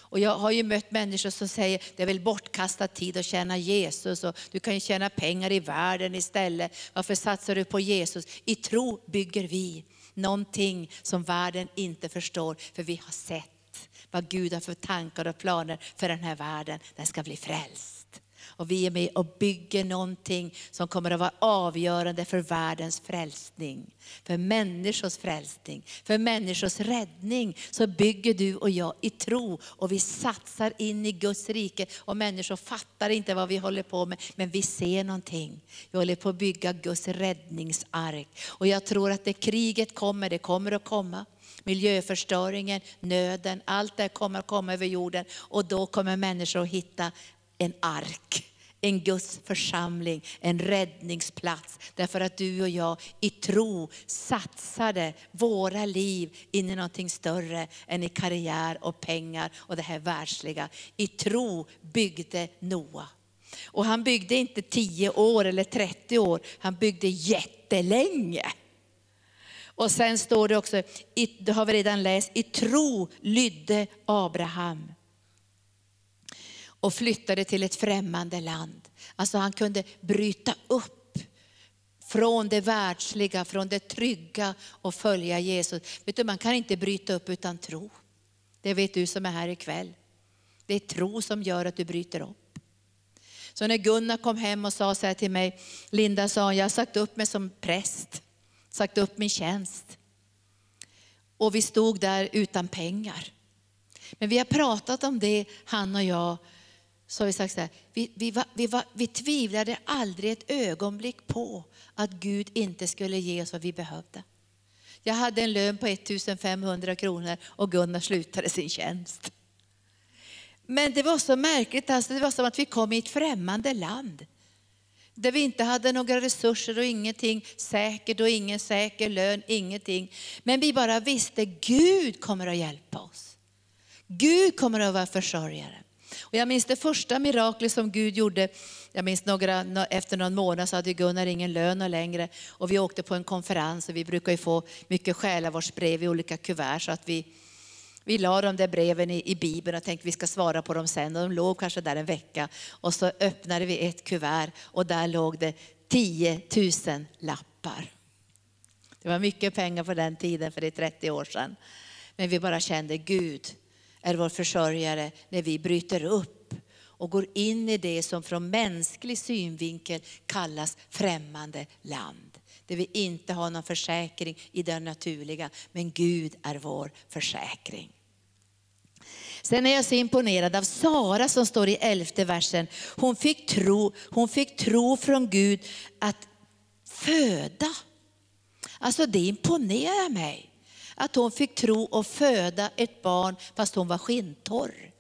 Och jag har ju mött människor som säger det är väl bortkastad tid att tjäna Jesus och du kan ju tjäna pengar i världen istället. Varför satsar du på Jesus? I tro bygger vi någonting som världen inte förstår för vi har sett vad Gud har för tankar och planer för den här världen. Den ska bli frälst. Och vi är med och bygger någonting som kommer att vara avgörande för världens frälsning. För människors frälsning, för människors räddning. Så bygger du och jag i tro och vi satsar in i Guds rike. Och människor fattar inte vad vi håller på med, men vi ser någonting. Vi håller på att bygga Guds räddningsark. Och jag tror att det kriget kommer, det kommer att komma miljöförstöringen, nöden, allt det kommer att komma över jorden. Och då kommer människor att hitta en ark, en Guds församling, en räddningsplats. Därför att du och jag i tro satsade våra liv in i någonting större än i karriär och pengar och det här världsliga. I tro byggde Noa. Och han byggde inte 10 år eller 30 år, han byggde jättelänge. Och sen står det också, det har vi redan läst, i tro lydde Abraham och flyttade till ett främmande land. Alltså han kunde bryta upp från det världsliga, från det trygga och följa Jesus. Vet du, man kan inte bryta upp utan tro. Det vet du som är här ikväll. Det är tro som gör att du bryter upp. Så när Gunnar kom hem och sa så här till mig, Linda sa, jag har sagt upp mig som präst, sagt upp min tjänst. Och vi stod där utan pengar. Men vi har pratat om det, han och jag, så har vi sagt så här, vi, vi, var, vi, var, vi tvivlade aldrig ett ögonblick på att Gud inte skulle ge oss vad vi behövde. Jag hade en lön på 1500 kronor och Gunnar slutade sin tjänst. Men det var så märkligt, alltså det var som att vi kom i ett främmande land. Där vi inte hade några resurser och ingenting säkert och ingen säker lön, ingenting. Men vi bara visste Gud kommer att hjälpa oss. Gud kommer att vara försörjare. Och jag minns det första miraklet som Gud gjorde. Jag minns några, efter någon månad så hade Gunnar ingen lön längre. Och vi åkte på en konferens och vi brukar ju få mycket själavårdsbrev i olika kuvert. Så att vi, vi la de där breven i, i Bibeln och tänkte att vi ska svara på dem sen. Och de låg kanske där en vecka. Och så öppnade vi ett kuvert och där låg det 10 000 lappar. Det var mycket pengar på den tiden, för det är 30 år sedan. Men vi bara kände Gud är vår försörjare när vi bryter upp och går in i det som från mänsklig synvinkel kallas främmande land. Där vi inte har någon försäkring i det naturliga, men Gud är vår försäkring. Sen är jag så imponerad av Sara som står i elfte versen. Hon fick tro, hon fick tro från Gud att föda. Alltså det imponerar mig. Att hon fick tro och föda ett barn fast hon var skintorr.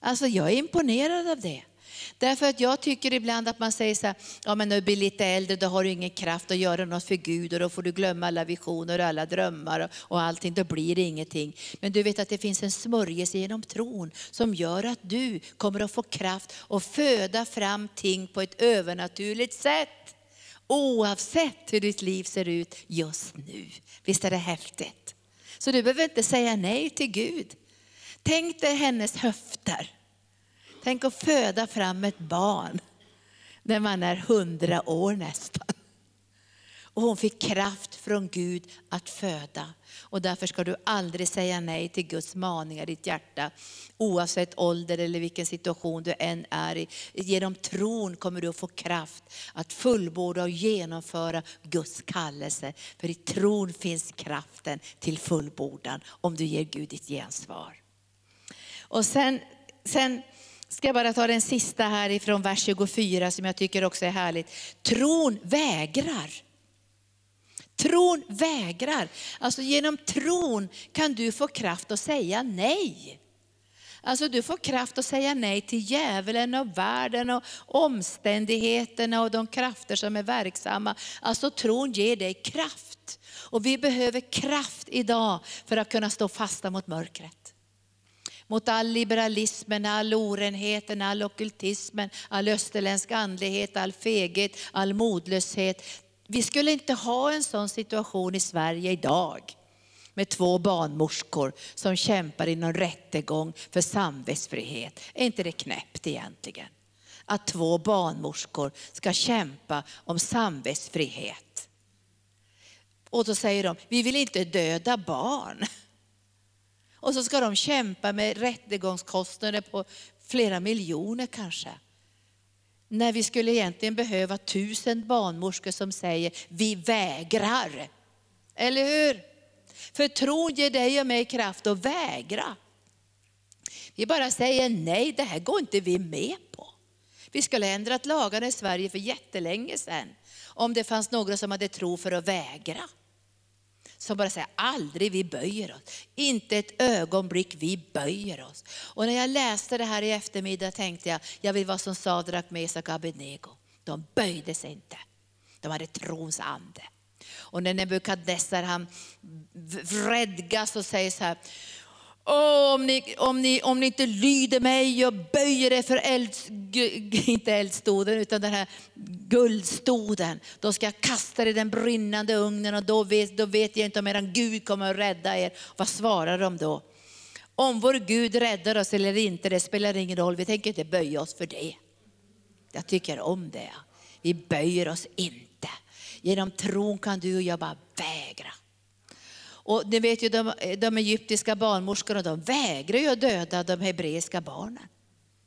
Alltså jag är imponerad av det. Därför att jag tycker ibland att man säger så här, ja men när du blir lite äldre då har du ingen kraft att göra något för Gud och då får du glömma alla visioner och alla drömmar och allting, då blir det ingenting. Men du vet att det finns en smörjelse genom tron som gör att du kommer att få kraft att föda fram ting på ett övernaturligt sätt. Oavsett hur ditt liv ser ut just nu. Visst är det häftigt? Så du behöver inte säga nej till Gud. Tänk dig hennes höfter. Tänk att föda fram ett barn när man är hundra år nästan. Och hon fick kraft från Gud att föda. Och därför ska du aldrig säga nej till Guds maningar i ditt hjärta. Oavsett ålder eller vilken situation du än är i. Genom tron kommer du att få kraft att fullborda och genomföra Guds kallelse. För i tron finns kraften till fullbordan om du ger Gud ditt gensvar. Och sen, sen ska jag bara ta den sista här ifrån vers 24 som jag tycker också är härligt. Tron vägrar. Tron vägrar. Alltså genom tron kan du få kraft att säga nej. Alltså du får kraft att säga nej till djävulen och världen och omständigheterna och de krafter som är verksamma. Alltså tron ger dig kraft. Och vi behöver kraft idag för att kunna stå fasta mot mörkret mot all liberalismen, all orenheten, all okultismen, all österländsk andlighet, all feghet, all modlöshet. Vi skulle inte ha en sån situation i Sverige idag med två barnmorskor som kämpar i någon rättegång för samvetsfrihet. Är inte det knäppt egentligen? Att två barnmorskor ska kämpa om samvetsfrihet. Och då säger de, vi vill inte döda barn. Och så ska de kämpa med rättegångskostnader på flera miljoner kanske. När vi skulle egentligen behöva tusen barnmorskor som säger, vi vägrar. Eller hur? För tron ger dig och mig kraft att vägra. Vi bara säger nej, det här går inte vi med på. Vi skulle ha ändrat lagarna i Sverige för jättelänge sedan. Om det fanns några som hade tro för att vägra som bara säger aldrig vi böjer oss. Inte ett ögonblick vi böjer oss. Och när jag läste det här i eftermiddag tänkte jag, jag vill vara som Sadrak, Mesak och Abednego. De böjde sig inte. De hade trons ande. Och när Nebukadnessar han vredgas och säger så här, Oh, om, ni, om, ni, om ni inte lyder mig och böjer er för eld, inte eldstoden utan den här guldstoden, då ska jag kasta er i den brinnande ugnen och då vet, då vet jag inte om er Gud kommer att rädda er. Vad svarar de då? Om vår Gud räddar oss eller inte, det spelar ingen roll. Vi tänker inte böja oss för det. Jag tycker om det. Vi böjer oss inte. Genom tron kan du och jag bara vägra. Och ni vet ju de, de egyptiska barnmorskorna, de vägrar ju att döda de hebreiska barnen.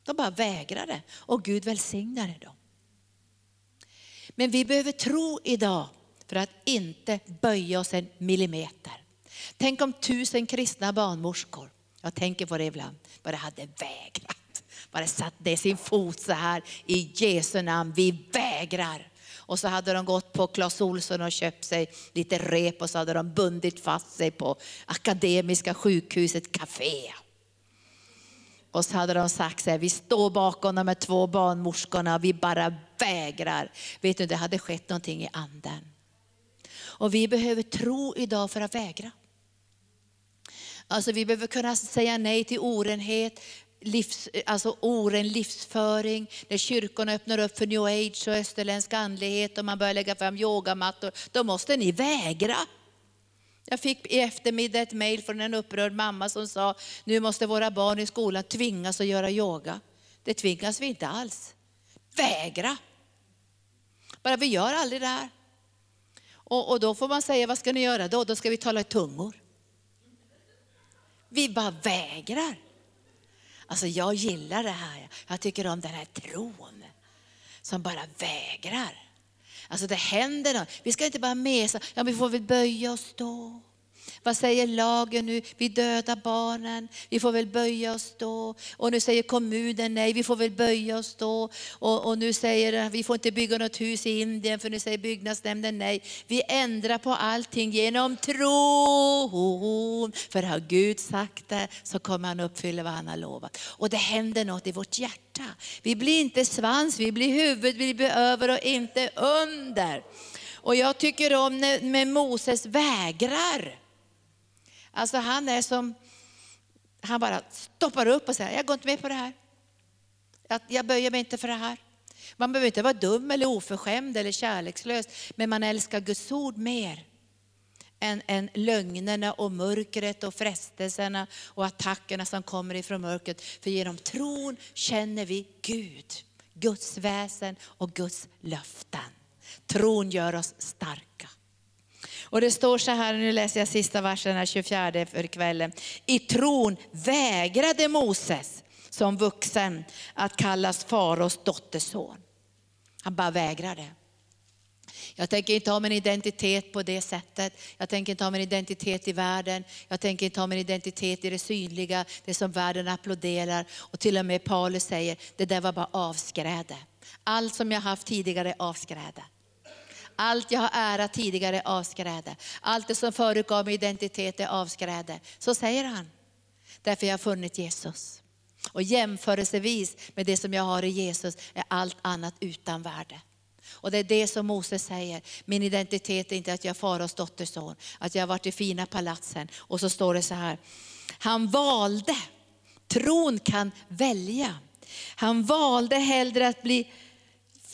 De bara vägrade och Gud välsignade dem. Men vi behöver tro idag för att inte böja oss en millimeter. Tänk om tusen kristna barnmorskor, jag tänker på det ibland, bara hade vägrat. Bara satt ner sin fot så här i Jesu namn, vi vägrar. Och så hade de gått på Clas Olsson och köpt sig lite rep och så hade de bundit fast sig på Akademiska sjukhuset Café. Och så hade de sagt så här, vi står bakom de här två barnmorskorna och vi bara vägrar. Vet du, det hade skett någonting i anden. Och vi behöver tro idag för att vägra. Alltså vi behöver kunna säga nej till orenhet, livs, alltså oren livsföring, när kyrkorna öppnar upp för new age och österländsk andlighet och man börjar lägga fram yogamattor, då måste ni vägra. Jag fick i eftermiddag ett mejl från en upprörd mamma som sa, nu måste våra barn i skolan tvingas att göra yoga. Det tvingas vi inte alls. Vägra! Bara vi gör aldrig det här. Och, och då får man säga, vad ska ni göra då? Då ska vi tala i tungor. Vi bara vägrar. Alltså jag gillar det här. Jag tycker om den här tron som bara vägrar. Alltså det händer något. Vi ska inte bara mesa, ja vi får väl böja oss då. Vad säger lagen nu? Vi dödar barnen. Vi får väl böja oss då. Och nu säger kommunen nej, vi får väl böja oss då. Och, och nu säger vi får inte bygga något hus i Indien för nu säger byggnadsnämnden nej. Vi ändrar på allting genom tron. För har Gud sagt det så kommer han uppfylla vad han har lovat. Och det händer något i vårt hjärta. Vi blir inte svans, vi blir huvud, vi blir över och inte under. Och jag tycker om när Moses vägrar. Alltså han är som, han bara stoppar upp och säger, jag går inte med på det här. Jag, jag böjer mig inte för det här. Man behöver inte vara dum eller oförskämd eller kärlekslös, men man älskar Guds ord mer än, än lögnerna och mörkret och frestelserna och attackerna som kommer ifrån mörkret. För genom tron känner vi Gud, Guds väsen och Guds löften. Tron gör oss starka. Och det står så här, nu läser jag sista versen, här 24 för kvällen. I tron vägrade Moses som vuxen att kallas faraos dotterson. Han bara vägrade. Jag tänker inte ha min identitet på det sättet. Jag tänker inte ha min identitet i världen. Jag tänker inte ha min identitet i det synliga, det som världen applåderar. Och till och med Paulus säger, det där var bara avskräde. Allt som jag haft tidigare är avskräde. Allt jag har ära tidigare är avskräde. Allt det som förut gav mig identitet är avskräde. Så säger han. Därför jag har funnit Jesus. Och jämförelsevis med det som jag har i Jesus är allt annat utan värde. Och det är det som Moses säger, min identitet är inte att jag är faraos dotterson, att jag har varit i fina palatsen. Och så står det så här, han valde, tron kan välja. Han valde hellre att bli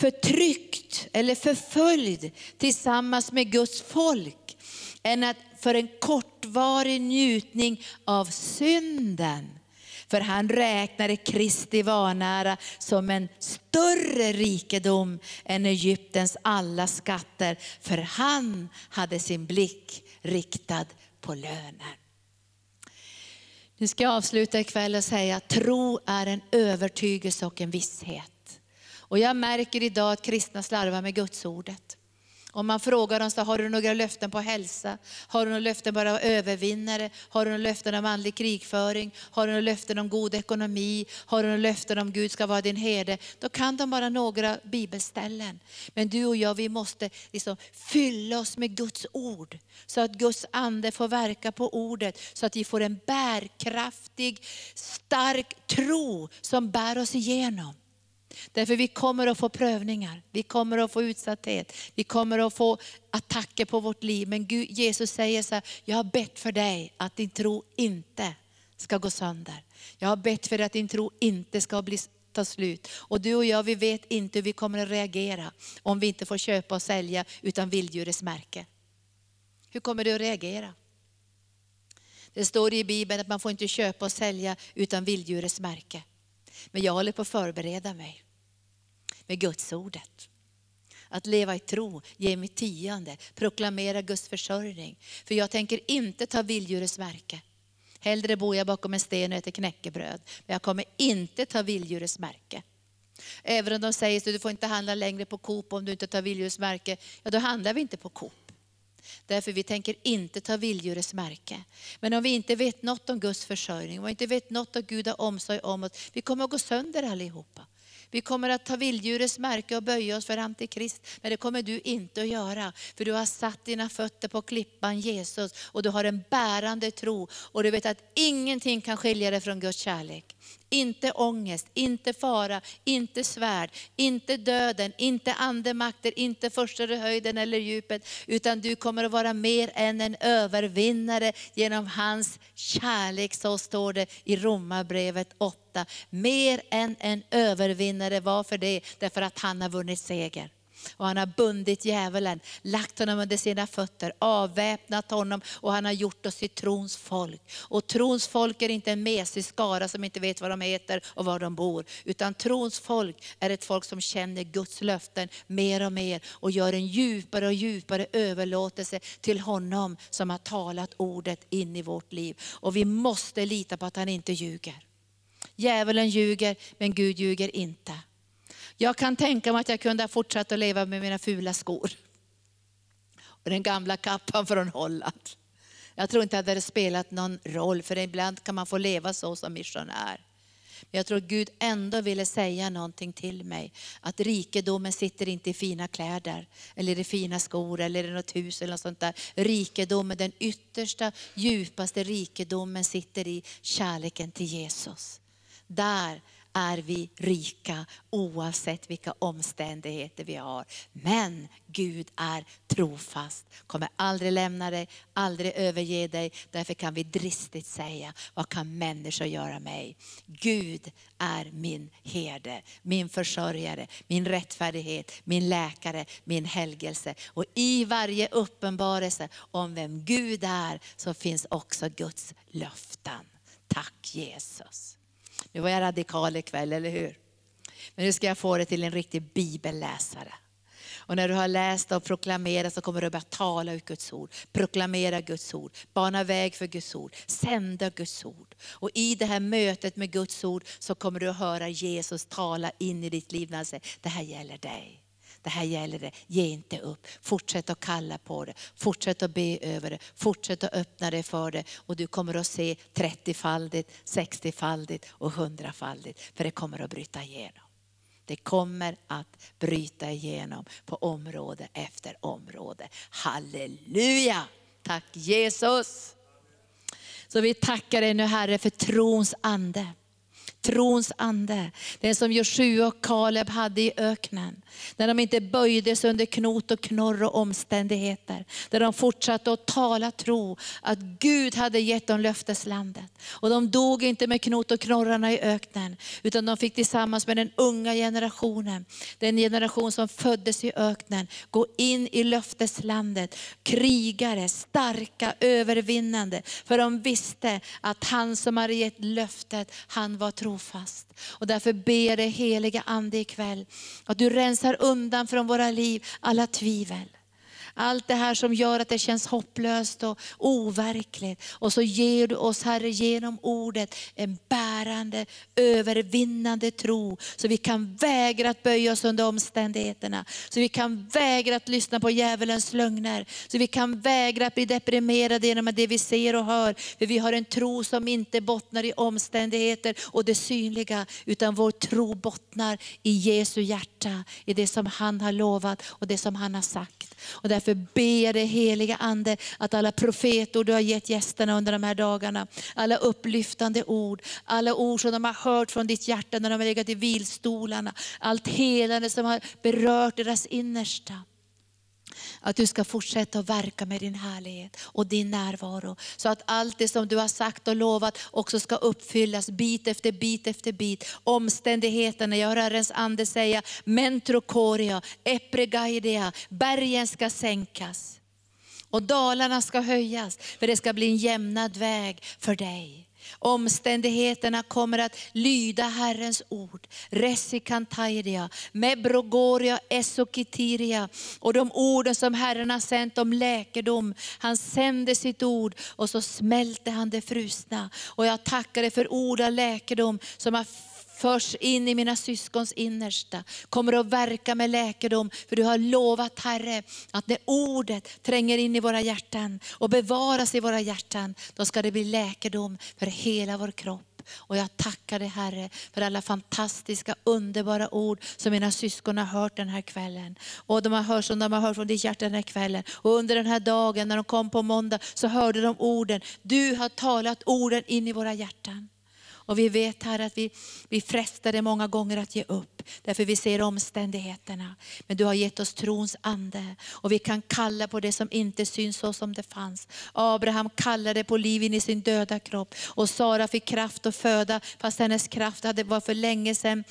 förtryckt eller förföljd tillsammans med Guds folk än att för en kortvarig njutning av synden. För han räknade Kristi vanära som en större rikedom än Egyptens alla skatter. För han hade sin blick riktad på lönen. Nu ska jag avsluta ikväll och säga att tro är en övertygelse och en visshet. Och jag märker idag att kristna slarvar med gudsordet. Om man frågar dem, så, har du några löften på hälsa? Har du några löften bara övervinnare? Har du några löften om andlig krigföring? Har du några löften om god ekonomi? Har du några löften om Gud ska vara din herde? Då kan de bara några bibelställen. Men du och jag, vi måste liksom fylla oss med Guds ord. Så att Guds ande får verka på ordet. Så att vi får en bärkraftig, stark tro som bär oss igenom. Därför vi kommer att få prövningar, vi kommer att få utsatthet, vi kommer att få attacker på vårt liv. Men Gud, Jesus säger så här, jag har bett för dig att din tro inte ska gå sönder. Jag har bett för dig att din tro inte ska bli ta slut. Och du och jag, vi vet inte hur vi kommer att reagera om vi inte får köpa och sälja utan vilddjurets märke. Hur kommer du att reagera? Det står i Bibeln att man får inte köpa och sälja utan vilddjurets märke. Men jag håller på att förbereda mig med Guds ordet. Att leva i tro, ge mitt tionde, proklamera Guds försörjning. För jag tänker inte ta vilddjurets märke. Hellre bor jag bakom en sten och äter knäckebröd. Men jag kommer inte ta vilddjurets märke. Även om de säger att du får inte handla längre på Coop om du inte tar vilddjurets märke. Ja, då handlar vi inte på Coop. Därför vi tänker inte ta vilddjurets märke. Men om vi inte vet något om Guds försörjning, om vi inte vet något om Gud har omsorg om oss, vi kommer att gå sönder allihopa. Vi kommer att ta vilddjurets märke och böja oss för Antikrist. Men det kommer du inte att göra. För du har satt dina fötter på klippan Jesus och du har en bärande tro. Och du vet att ingenting kan skilja dig från Guds kärlek. Inte ångest, inte fara, inte svärd, inte döden, inte andemakter, inte första höjden eller djupet. Utan du kommer att vara mer än en övervinnare genom hans kärlek. Så står det i Romarbrevet 8. Mer än en övervinnare. Varför det? Därför att han har vunnit seger. Och han har bundit djävulen, lagt honom under sina fötter, avväpnat honom och han har gjort oss till trons folk. Och trons folk är inte en mesig skara som inte vet vad de heter och var de bor. Utan trons folk är ett folk som känner Guds löften mer och mer och gör en djupare och djupare överlåtelse till honom som har talat ordet in i vårt liv. Och vi måste lita på att han inte ljuger. Djävulen ljuger, men Gud ljuger inte. Jag kan tänka mig att jag kunde ha fortsatt att leva med mina fula skor. Och den gamla kappan från Holland. Jag tror inte att det hade spelat någon roll, för ibland kan man få leva så som missionär. Men jag tror att Gud ändå ville säga någonting till mig. Att rikedomen sitter inte i fina kläder, eller i fina skor, eller i något hus eller något sånt där. Rikedomen, den yttersta, djupaste rikedomen sitter i kärleken till Jesus. Där är vi rika oavsett vilka omständigheter vi har. Men Gud är trofast, kommer aldrig lämna dig, aldrig överge dig. Därför kan vi dristigt säga, vad kan människor göra mig? Gud är min herde, min försörjare, min rättfärdighet, min läkare, min helgelse. Och i varje uppenbarelse om vem Gud är så finns också Guds löften. Tack Jesus. Nu var jag radikal ikväll, eller hur? Men nu ska jag få dig till en riktig bibelläsare. Och när du har läst och proklamerat så kommer du börja tala ut Guds ord. Proklamera Guds ord, bana väg för Guds ord, sända Guds ord. Och i det här mötet med Guds ord så kommer du att höra Jesus tala in i ditt liv när han säger, det här gäller dig. Det här gäller det, ge inte upp. Fortsätt att kalla på det, fortsätt att be över det, fortsätt att öppna dig för det. Och du kommer att se 30-faldigt, 60-faldigt och 100-faldigt. För det kommer att bryta igenom. Det kommer att bryta igenom på område efter område. Halleluja! Tack Jesus! Så vi tackar dig nu Herre för trons ande. Trons ande, den som Joshua och Kaleb hade i öknen. När de inte böjde sig under knot och knorr och omständigheter. Där de fortsatte att tala tro att Gud hade gett dem löfteslandet. Och de dog inte med knot och knorrarna i öknen. Utan de fick tillsammans med den unga generationen, den generation som föddes i öknen, gå in i löfteslandet. Krigare, starka, övervinnande. För de visste att han som hade gett löftet, han var trofast. Och därför ber det heliga Ande ikväll att du rensar undan från våra liv alla tvivel. Allt det här som gör att det känns hopplöst och overkligt. Och så ger du oss Herre genom ordet en bärande, övervinnande tro. Så vi kan vägra att böja oss under omständigheterna. Så vi kan vägra att lyssna på djävulens lögner. Så vi kan vägra att bli deprimerade genom det vi ser och hör. För vi har en tro som inte bottnar i omständigheter och det synliga. Utan vår tro bottnar i Jesu hjärta, i det som han har lovat och det som han har sagt. Och därför ber jag dig heliga Ande att alla profetord du har gett gästerna under de här dagarna, alla upplyftande ord, alla ord som de har hört från ditt hjärta när de har legat i vilstolarna, allt helande som har berört deras innersta. Att du ska fortsätta att verka med din härlighet och din närvaro. Så att allt det som du har sagt och lovat också ska uppfyllas bit efter bit efter bit. Omständigheterna, jag hör Herrens ande säga, mentrokoria, epregaidia, bergen ska sänkas. Och dalarna ska höjas, för det ska bli en jämnad väg för dig. Omständigheterna kommer att lyda Herrens ord. Resikantairia, mebrogoria, esokitiria. Och de orden som Herren har sänt om läkedom. Han sände sitt ord och så smälte han det frusna. Och jag tackar dig för ord av läkedom som har förs in i mina syskons innersta, kommer att verka med läkedom. För du har lovat Herre, att när ordet tränger in i våra hjärtan och bevaras i våra hjärtan, då ska det bli läkedom för hela vår kropp. Och jag tackar dig Herre för alla fantastiska, underbara ord som mina syskon har hört den här kvällen. Och de har hört som de har hört från ditt hjärta den här kvällen. Och under den här dagen när de kom på måndag så hörde de orden. Du har talat orden in i våra hjärtan. Och vi vet här att vi, vi frestade många gånger att ge upp, därför vi ser omständigheterna. Men du har gett oss trons ande och vi kan kalla på det som inte syns så som det fanns. Abraham kallade på liv in i sin döda kropp och Sara fick kraft att föda fast hennes kraft hade var för länge sedan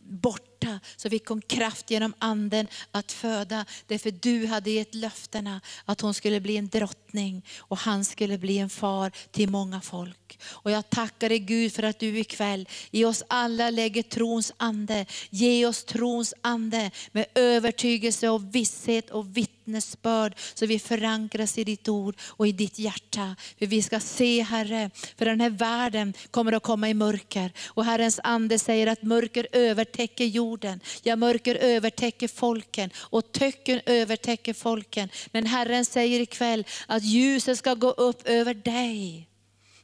borta borta. Så fick hon kraft genom anden att föda. Därför du hade gett löftena att hon skulle bli en drottning och han skulle bli en far till många folk. Och jag tackar dig Gud för att du ikväll i oss alla lägger trons ande. Ge oss trons ande med övertygelse och visshet och vittnesbörd så vi förankras i ditt ord och i ditt hjärta. För vi ska se Herre, för den här världen kommer att komma i mörker. Och Herrens ande säger att mörker övertäcker jorden. Ja, mörker övertäcker folken och töcken övertäcker folken. Men Herren säger ikväll att ljuset ska gå upp över dig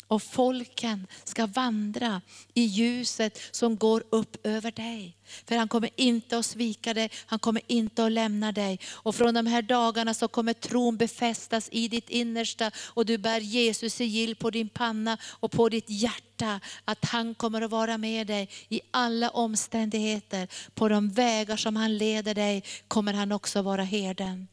och folken ska vandra i ljuset som går upp över dig. För han kommer inte att svika dig, han kommer inte att lämna dig. Och från de här dagarna så kommer tron befästas i ditt innersta och du bär Jesus sigill på din panna och på ditt hjärta. Att han kommer att vara med dig i alla omständigheter. På de vägar som han leder dig kommer han också vara herden.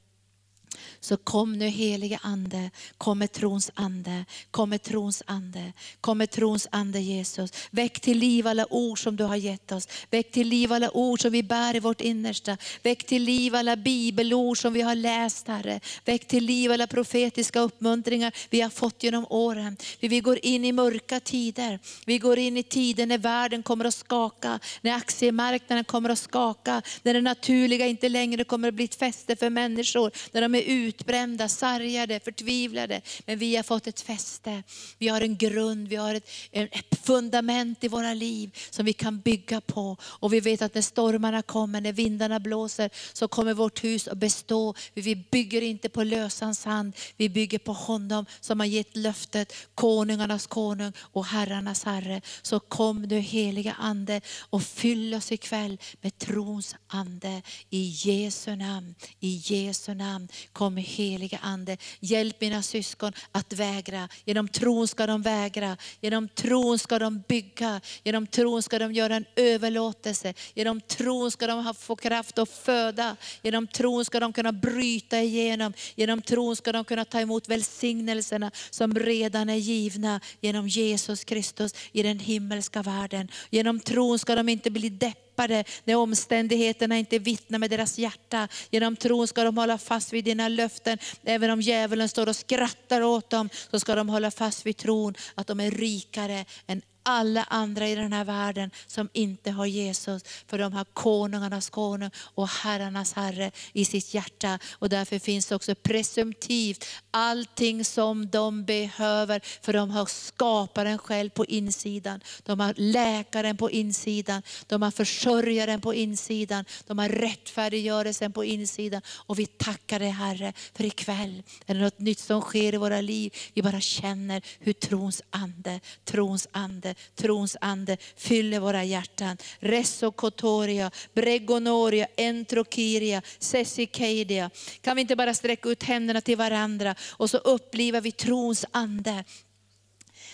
Så kom nu helige Ande, kom med trons ande, kom med trons ande, kom med trons ande Jesus. Väck till liv alla ord som du har gett oss. Väck till liv alla ord som vi bär i vårt innersta. Väck till liv alla bibelord som vi har läst Herre. Väck till liv alla profetiska uppmuntringar vi har fått genom åren. Vi går in i mörka tider. Vi går in i tider när världen kommer att skaka, när aktiemarknaden kommer att skaka, när det naturliga inte längre kommer att bli ett fäste för människor. När de är utbrända, sargade, förtvivlade. Men vi har fått ett fäste. Vi har en grund, vi har ett, ett fundament i våra liv som vi kan bygga på. Och vi vet att när stormarna kommer, när vindarna blåser, så kommer vårt hus att bestå. Vi bygger inte på lösan sand, vi bygger på honom som har gett löftet, konungarnas konung och herrarnas herre. Så kom nu heliga ande och fyll oss ikväll med trons ande. I Jesu namn, i Jesu namn. Kom heliga ande, hjälp mina syskon att vägra. Genom tron ska de vägra, genom tron ska de bygga, genom tron ska de göra en överlåtelse. Genom tron ska de få kraft att föda, genom tron ska de kunna bryta igenom. Genom tron ska de kunna ta emot välsignelserna som redan är givna genom Jesus Kristus i den himmelska världen. Genom tron ska de inte bli deppiga tappade när omständigheterna inte vittnar med deras hjärta. Genom tron ska de hålla fast vid dina löften. Även om djävulen står och skrattar åt dem så ska de hålla fast vid tron att de är rikare än alla andra i den här världen som inte har Jesus. För de har konungarnas konung och herrarnas herre i sitt hjärta. Och därför finns också presumtivt allting som de behöver. För de har skaparen själv på insidan. De har läkaren på insidan. De har försörjaren på insidan. De har rättfärdiggörelsen på insidan. Och vi tackar dig Herre för ikväll är det något nytt som sker i våra liv. Vi bara känner hur trons ande, trons ande trons ande fyller våra hjärtan. Resokotoria, bregonoria, entrokiria, sesikeidia. Kan vi inte bara sträcka ut händerna till varandra och så upplivar vi trons ande.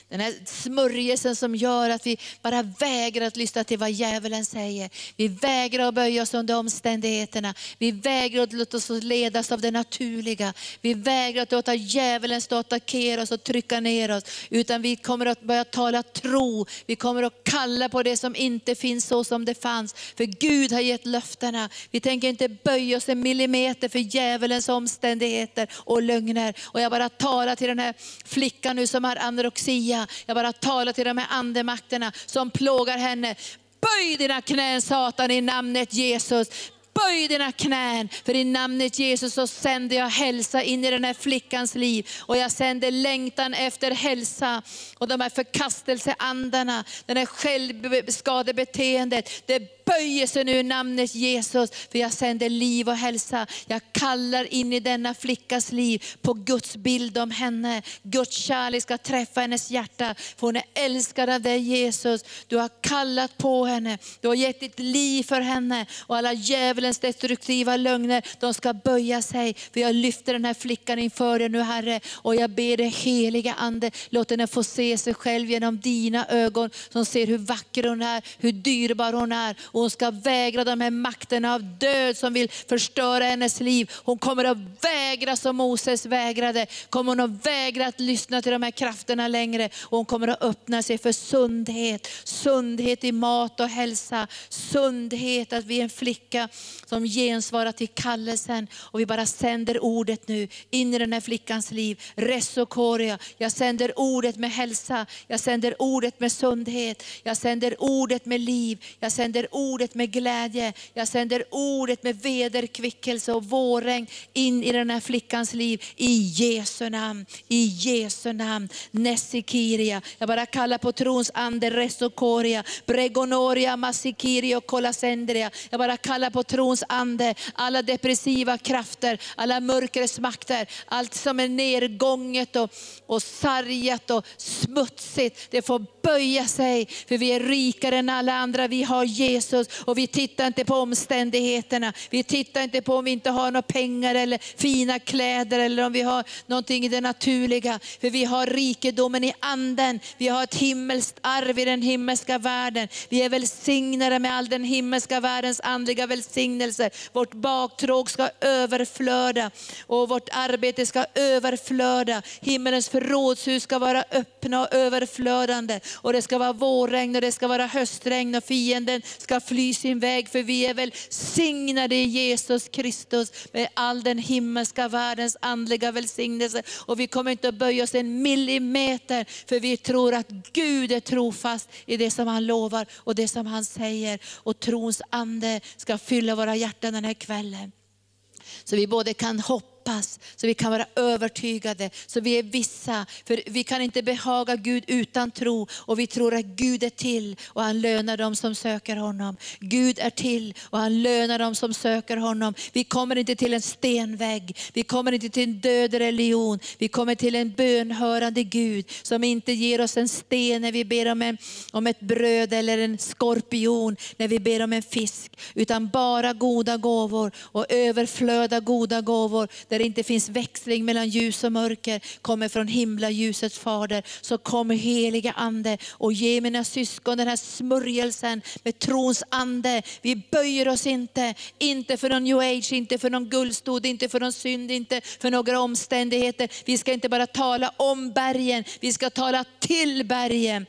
Den här smörjelsen som gör att vi bara vägrar att lyssna till vad djävulen säger. Vi vägrar att böja oss under omständigheterna. Vi vägrar att låta oss ledas av det naturliga. Vi vägrar att låta djävulen stå och attackera oss och trycka ner oss. Utan vi kommer att börja tala tro. Vi kommer att kalla på det som inte finns så som det fanns. För Gud har gett löftena. Vi tänker inte böja oss en millimeter för djävulens omständigheter och lögner. Och jag bara talar till den här flickan nu som har anorexia Maria. Jag bara talar till de här andemakterna som plågar henne. Böj dina knän Satan i namnet Jesus. Böj dina knän, för i namnet Jesus så sänder jag hälsa in i den här flickans liv. Och jag sänder längtan efter hälsa. Och de här förkastelseandarna, den här självskadebeteendet, det böjer sig nu i namnet Jesus, för jag sänder liv och hälsa. Jag kallar in i denna flickas liv på Guds bild om henne. Guds kärlek ska träffa hennes hjärta, för hon är älskad av dig Jesus. Du har kallat på henne, du har gett ditt liv för henne och alla djävulens destruktiva lögner, de ska böja sig. För jag lyfter den här flickan inför dig nu Herre och jag ber dig heliga Ande, låt henne få se sig själv genom dina ögon som ser hur vacker hon är, hur dyrbar hon är och hon ska vägra de här makterna av död som vill förstöra hennes liv. Hon kommer att vägra som Moses vägrade. Kommer hon att vägra att lyssna till de här krafterna längre. Och hon kommer att öppna sig för sundhet. Sundhet i mat och hälsa. Sundhet att vi är en flicka som gensvarar till kallelsen. Och vi bara sänder ordet nu in i den här flickans liv. Resokoria. Jag sänder ordet med hälsa. Jag sänder ordet med sundhet. Jag sänder ordet med liv. Jag sänder ordet ordet med glädje. Jag sänder ordet med vederkvickelse och vårregn in i den här flickans liv. I Jesu namn. I Jesu namn. Nessikiria. Jag bara kallar på trons ande Resokoria. Bregonoria, Massikiria och Kolasendria. Jag bara kallar på trons ande. Alla depressiva krafter, alla mörkrets makter, allt som är nergånget och, och sargat och smutsigt. Det får böja sig, för vi är rikare än alla andra. Vi har Jesus och vi tittar inte på omständigheterna. Vi tittar inte på om vi inte har några pengar eller fina kläder eller om vi har någonting i det naturliga. För vi har rikedomen i anden. Vi har ett himmelskt arv i den himmelska världen. Vi är välsignade med all den himmelska världens andliga välsignelser. Vårt baktråg ska överflöda och vårt arbete ska överflöda. Himmelens förrådshus ska vara öppna och överflödande. Och det ska vara vårregn och det ska vara höstregn och fienden ska fly sin väg. För vi är välsignade i Jesus Kristus med all den himmelska världens andliga välsignelse. Och vi kommer inte att böja oss en millimeter för vi tror att Gud är trofast i det som han lovar och det som han säger. Och trons ande ska fylla våra hjärtan den här kvällen. Så vi både kan hoppas hoppas, så vi kan vara övertygade, så vi är vissa. För vi kan inte behaga Gud utan tro och vi tror att Gud är till och han lönar dem som söker honom. Gud är till och han lönar dem som söker honom. Vi kommer inte till en stenvägg, vi kommer inte till en död religion. Vi kommer till en bönhörande Gud som inte ger oss en sten när vi ber om, en, om ett bröd eller en skorpion när vi ber om en fisk. Utan bara goda gåvor och överflöda goda gåvor där det inte finns växling mellan ljus och mörker, kommer från himla ljusets fader, så kom heliga ande och ge mina syskon den här smörjelsen med trons ande. Vi böjer oss inte, inte för någon new age, inte för någon guldstod, inte för någon synd, inte för några omständigheter. Vi ska inte bara tala om bergen, vi ska tala till bergen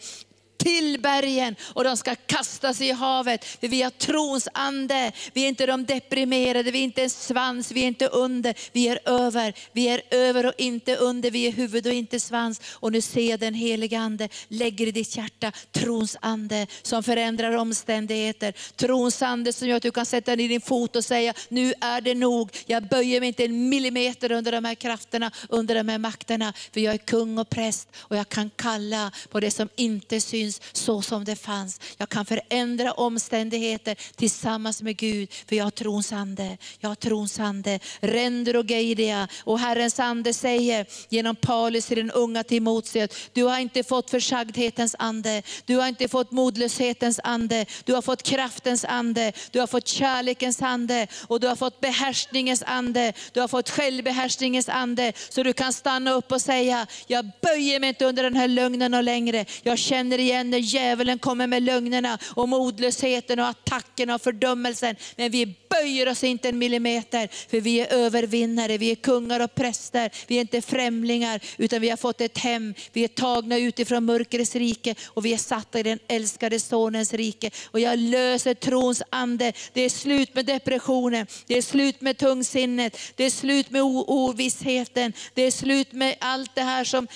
till bergen och de ska kastas i havet. För vi har trons ande. Vi är inte de deprimerade, vi är inte en svans, vi är inte under. Vi är över. Vi är över och inte under. Vi är huvud och inte svans. Och nu ser jag den heliga ande lägger i ditt hjärta trons ande som förändrar omständigheter. Trons ande som gör att du kan sätta ner din fot och säga, nu är det nog. Jag böjer mig inte en millimeter under de här krafterna, under de här makterna. För jag är kung och präst och jag kan kalla på det som inte syns så som det fanns. Jag kan förändra omständigheter tillsammans med Gud, för jag har trons ande. Jag har trons ande. Ränder och geidia. Och Herrens ande säger genom Paulus till den unga Timoteus, du har inte fått försagdhetens ande, du har inte fått modlöshetens ande, du har fått kraftens ande, du har fått kärlekens ande och du har fått behärskningens ande, du har fått självbehärskningens ande. Så du kan stanna upp och säga, jag böjer mig inte under den här lögnen och längre. Jag känner igen igen när djävulen kommer med lögnerna och modlösheten och attackerna och fördömelsen. Men vi böjer oss inte en millimeter, för vi är övervinnare, vi är kungar och präster, vi är inte främlingar, utan vi har fått ett hem. Vi är tagna utifrån mörkrets rike och vi är satta i den älskade sonens rike. Och jag löser trons ande. Det är slut med depressionen, det är slut med tungsinnet, det är slut med ovissheten, det är slut med allt det här som,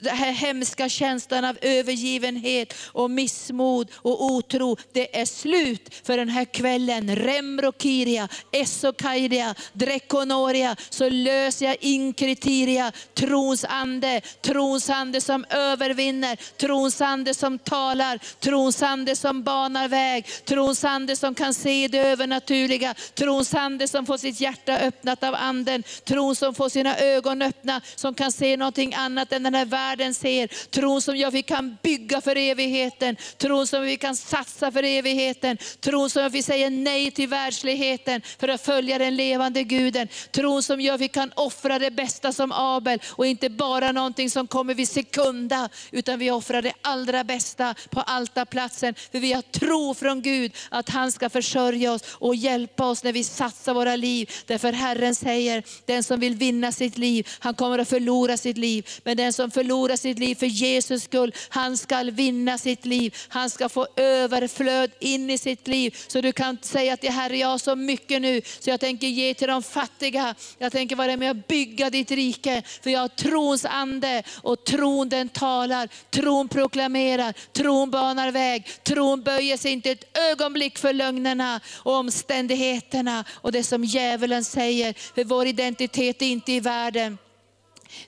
den här hemska känslan av övergivenhet och missmod och otro. Det är slut för den här kvällen. Remrokiria, Esokairia, Drekonoria, så löser jag inkriteria, trons ande, trons ande som övervinner, trons ande som talar, trons ande som banar väg, trons ande som kan se det övernaturliga, trons ande som får sitt hjärta öppnat av anden, tron som får sina ögon öppna, som kan se någonting annat än den här världen världen ser, tron som gör att vi kan bygga för evigheten. Tron som vi kan satsa för evigheten. Tron som gör att vi säger nej till världsligheten för att följa den levande guden. Tron som gör att vi kan offra det bästa som Abel och inte bara någonting som kommer vid sekunda, utan vi offrar det allra bästa på altarplatsen. För vi har tro från Gud att han ska försörja oss och hjälpa oss när vi satsar våra liv. Därför Herren säger, den som vill vinna sitt liv, han kommer att förlora sitt liv. Men den som förlorar förlora sitt liv för Jesus skull, han ska vinna sitt liv. Han ska få överflöd in i sitt liv. Så du kan säga till Herre, jag har så mycket nu, så jag tänker ge till de fattiga. Jag tänker vara med och bygga ditt rike. För jag har trons ande och tron den talar, tron proklamerar, tron banar väg. Tron böjer sig inte ett ögonblick för lögnerna och omständigheterna och det som djävulen säger. För vår identitet är inte i världen.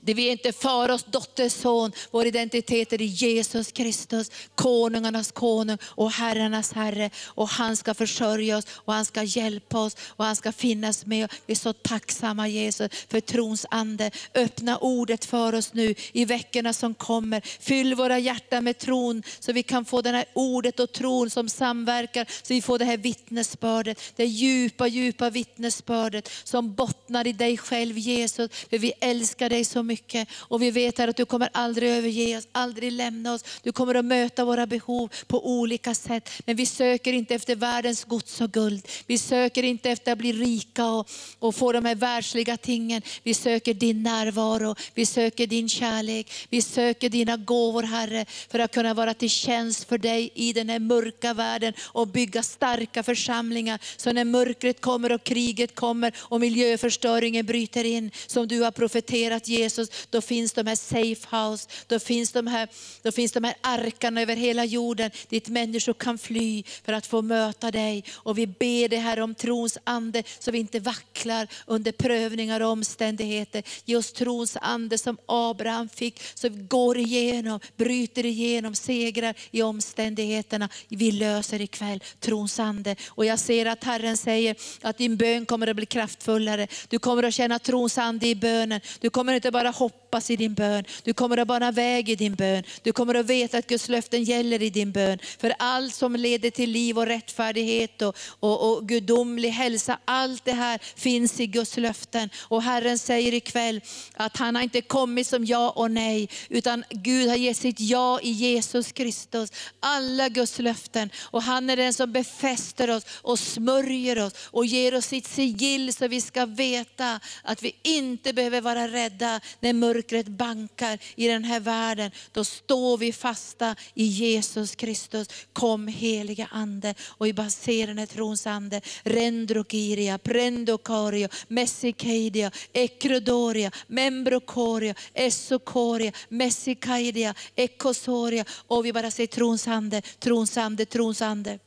Det vi är inte faros dotter, son. Vår identitet är i Jesus Kristus, konungarnas konung och herrarnas herre. Och han ska försörja oss och han ska hjälpa oss och han ska finnas med. Vi är så tacksamma Jesus för trons ande. Öppna ordet för oss nu i veckorna som kommer. Fyll våra hjärtan med tron så vi kan få det här ordet och tron som samverkar. Så vi får det här vittnesbördet, det djupa, djupa vittnesbördet som bottnar i dig själv Jesus. För vi älskar dig så mycket. Och vi vet här att du kommer aldrig överge oss, aldrig lämna oss. Du kommer att möta våra behov på olika sätt. Men vi söker inte efter världens gods och guld. Vi söker inte efter att bli rika och, och få de här världsliga tingen. Vi söker din närvaro, vi söker din kärlek. Vi söker dina gåvor Herre, för att kunna vara till tjänst för dig i den här mörka världen och bygga starka församlingar. Så när mörkret kommer och kriget kommer och miljöförstöringen bryter in, som du har profeterat Jesus, då finns de här safe house, då finns de här, då finns de här arkarna över hela jorden dit människor kan fly för att få möta dig. Och vi ber dig här om trons ande så vi inte vacklar under prövningar och omständigheter. Ge oss trons ande som Abraham fick, så vi går igenom, bryter igenom, segrar i omständigheterna. Vi löser ikväll trons ande. Och jag ser att Herren säger att din bön kommer att bli kraftfullare. Du kommer att känna trons ande i bönen. Du kommer inte bara hoppas i din bön, du kommer att bana väg i din bön. Du kommer att veta att Guds löften gäller i din bön. För allt som leder till liv och rättfärdighet och, och, och gudomlig hälsa, allt det här finns i Guds löften. Och Herren säger ikväll att han har inte kommit som ja och nej, utan Gud har gett sitt ja i Jesus Kristus. Alla Guds löften. Och han är den som befäster oss och smörjer oss och ger oss sitt sigill så vi ska veta att vi inte behöver vara rädda när mörkret bankar i den här världen. Då står vi fasta i Jesus Kristus. Kom heliga Ande och vi bara ser den här trons ande. Rendrokiria, Prendokario, Messikeidia, Ekrodoria, Membrokoria, Essokoria, Messikaidia, Ekosoria. Och vi bara ser trons ande, trons ande, trons ande.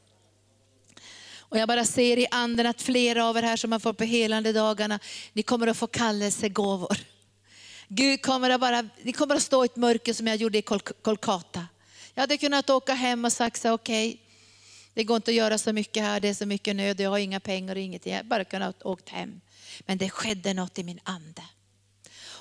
Och jag bara ser i anden att flera av er här som har fått på helande dagarna, ni kommer att få kallelsegåvor. Gud kommer att bara, ni kommer att stå i ett mörker som jag gjorde i Kolkata. Jag hade kunnat åka hem och sagt så okej, okay, det går inte att göra så mycket här, det är så mycket nöd, jag har inga pengar och ingenting. Jag hade bara kunnat åka hem. Men det skedde något i min ande.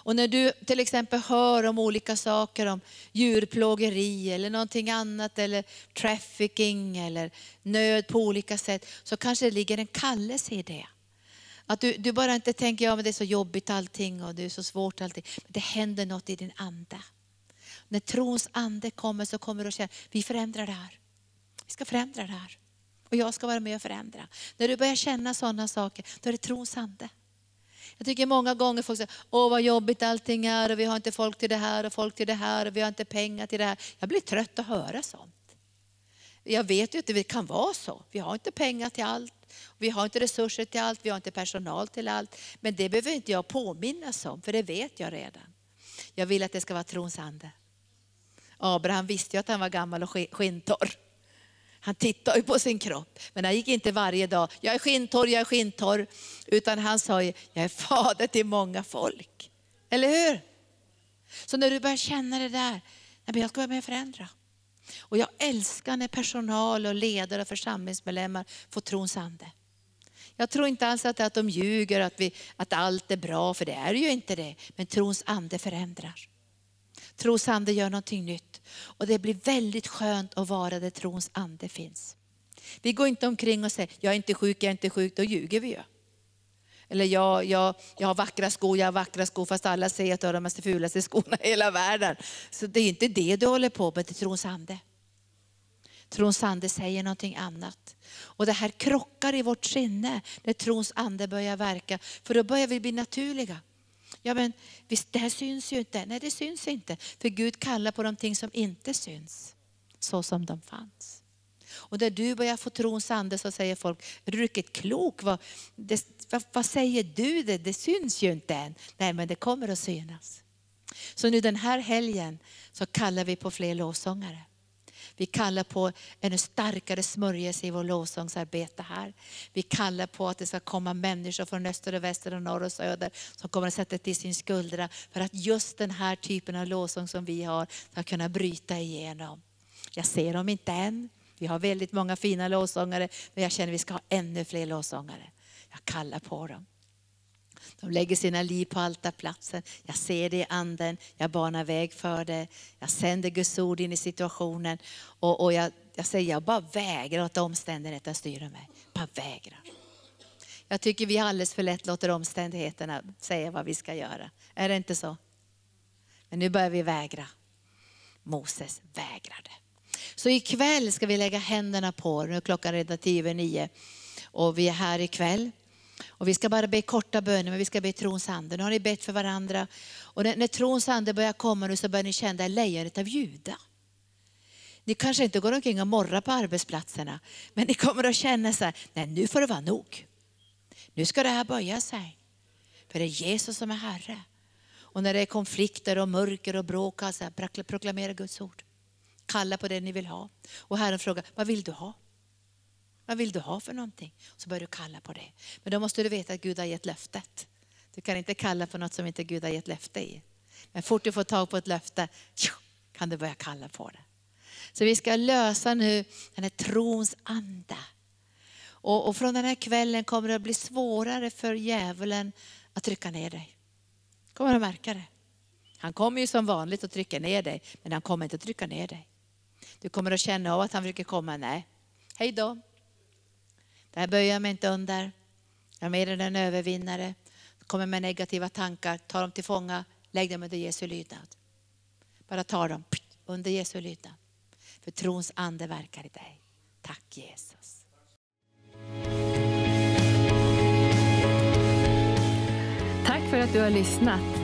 Och när du till exempel hör om olika saker, om djurplågeri eller någonting annat, eller trafficking eller nöd på olika sätt, så kanske det ligger en kallelse i det. Att du, du bara inte tänker, ja det är så jobbigt allting och det är så svårt allting. Men det händer något i din ande. När trons ande kommer så kommer du att känna, vi förändrar det här. Vi ska förändra det här. Och jag ska vara med och förändra. När du börjar känna sådana saker, då är det trons ande. Jag tycker många gånger folk säger, åh vad jobbigt allting är och vi har inte folk till det här och folk till det här och vi har inte pengar till det här. Jag blir trött att höra sånt. Jag vet ju att det kan vara så. Vi har inte pengar till allt. Vi har inte resurser till allt, vi har inte personal till allt. Men det behöver inte jag påminnas om, för det vet jag redan. Jag vill att det ska vara trons ande. Abraham visste ju att han var gammal och skintorr. Han tittade ju på sin kropp, men han gick inte varje dag, jag är skintorr, jag är skintorr. Utan han sa, jag är fader till många folk. Eller hur? Så när du börjar känna det där, jag ska vara med och förändra. Och jag älskar när personal och ledare och församlingsmedlemmar får trons ande. Jag tror inte alls att, att de ljuger, att, vi, att allt är bra, för det är ju inte det. Men trons ande förändrar. Trons ande gör någonting nytt. Och det blir väldigt skönt att vara där trons ande finns. Vi går inte omkring och säger, jag är inte sjuk, jag är inte sjuk, då ljuger vi ju. Eller jag, jag, jag har vackra skor, jag har vackra skor fast alla säger att du har de mest fulaste skorna i hela världen. Så det är inte det du håller på med, det är trons ande. Trons ande säger någonting annat. Och det här krockar i vårt sinne när trons ande börjar verka. För då börjar vi bli naturliga. Ja men visst, det här syns ju inte. Nej det syns inte. För Gud kallar på de ting som inte syns. Så som de fanns. Och när du börjar få trons ande så säger folk, är du riktigt klok? Vad, det, vad, vad, säger du? Det, det syns ju inte än. Nej men det kommer att synas. Så nu den här helgen så kallar vi på fler lovsångare. Vi kallar på en starkare smörjelse i vår lovsångsarbete här. Vi kallar på att det ska komma människor från öster och väster och norr och söder som kommer att sätta till sin skuldra för att just den här typen av lovsång som vi har ska kunna bryta igenom. Jag ser dem inte än. Vi har väldigt många fina lovsångare men jag känner att vi ska ha ännu fler lovsångare. Jag kallar på dem. De lägger sina liv på altarplatsen. Jag ser det i anden, jag banar väg för det. Jag sänder Guds ord in i situationen. Och, och jag, jag säger, jag bara vägrar att omständigheterna styra mig. Bara vägrar. Jag tycker vi alldeles för lätt låter omständigheterna säga vad vi ska göra. Är det inte så? Men nu börjar vi vägra. Moses vägrade. Så ikväll ska vi lägga händerna på, nu är klockan redan tio över nio och vi är här ikväll. Och vi ska bara be korta böner, men vi ska be trons ande. Nu har ni bett för varandra. Och när, när trons ande börjar komma nu så börjar ni känna det lejonet av Juda. Ni kanske inte går omkring och morrar på arbetsplatserna, men ni kommer att känna så här, nej nu får det vara nog. Nu ska det här böja sig. För det är Jesus som är Herre. Och när det är konflikter och mörker och bråk, alltså, proklamera Guds ord. Kalla på det ni vill ha. Och Herren frågar, vad vill du ha? Vad vill du ha för någonting? Så börjar du kalla på det. Men då måste du veta att Gud har gett löftet. Du kan inte kalla på något som inte Gud har gett löfte i. Men fort du får tag på ett löfte kan du börja kalla på det. Så vi ska lösa nu den här trons anda. Och, och från den här kvällen kommer det att bli svårare för djävulen att trycka ner dig. Kommer att märka det. Han kommer ju som vanligt att trycka ner dig, men han kommer inte att trycka ner dig. Du kommer att känna av att han försöker komma, nej, hej då. Det här böjer jag mig inte under. Jag är mer än en övervinnare. Kommer med negativa tankar, ta dem till fånga, lägg dem under Jesu lydnad. Bara ta dem under Jesu lydnad. För trons ande verkar i dig. Tack Jesus. Tack för att du har lyssnat.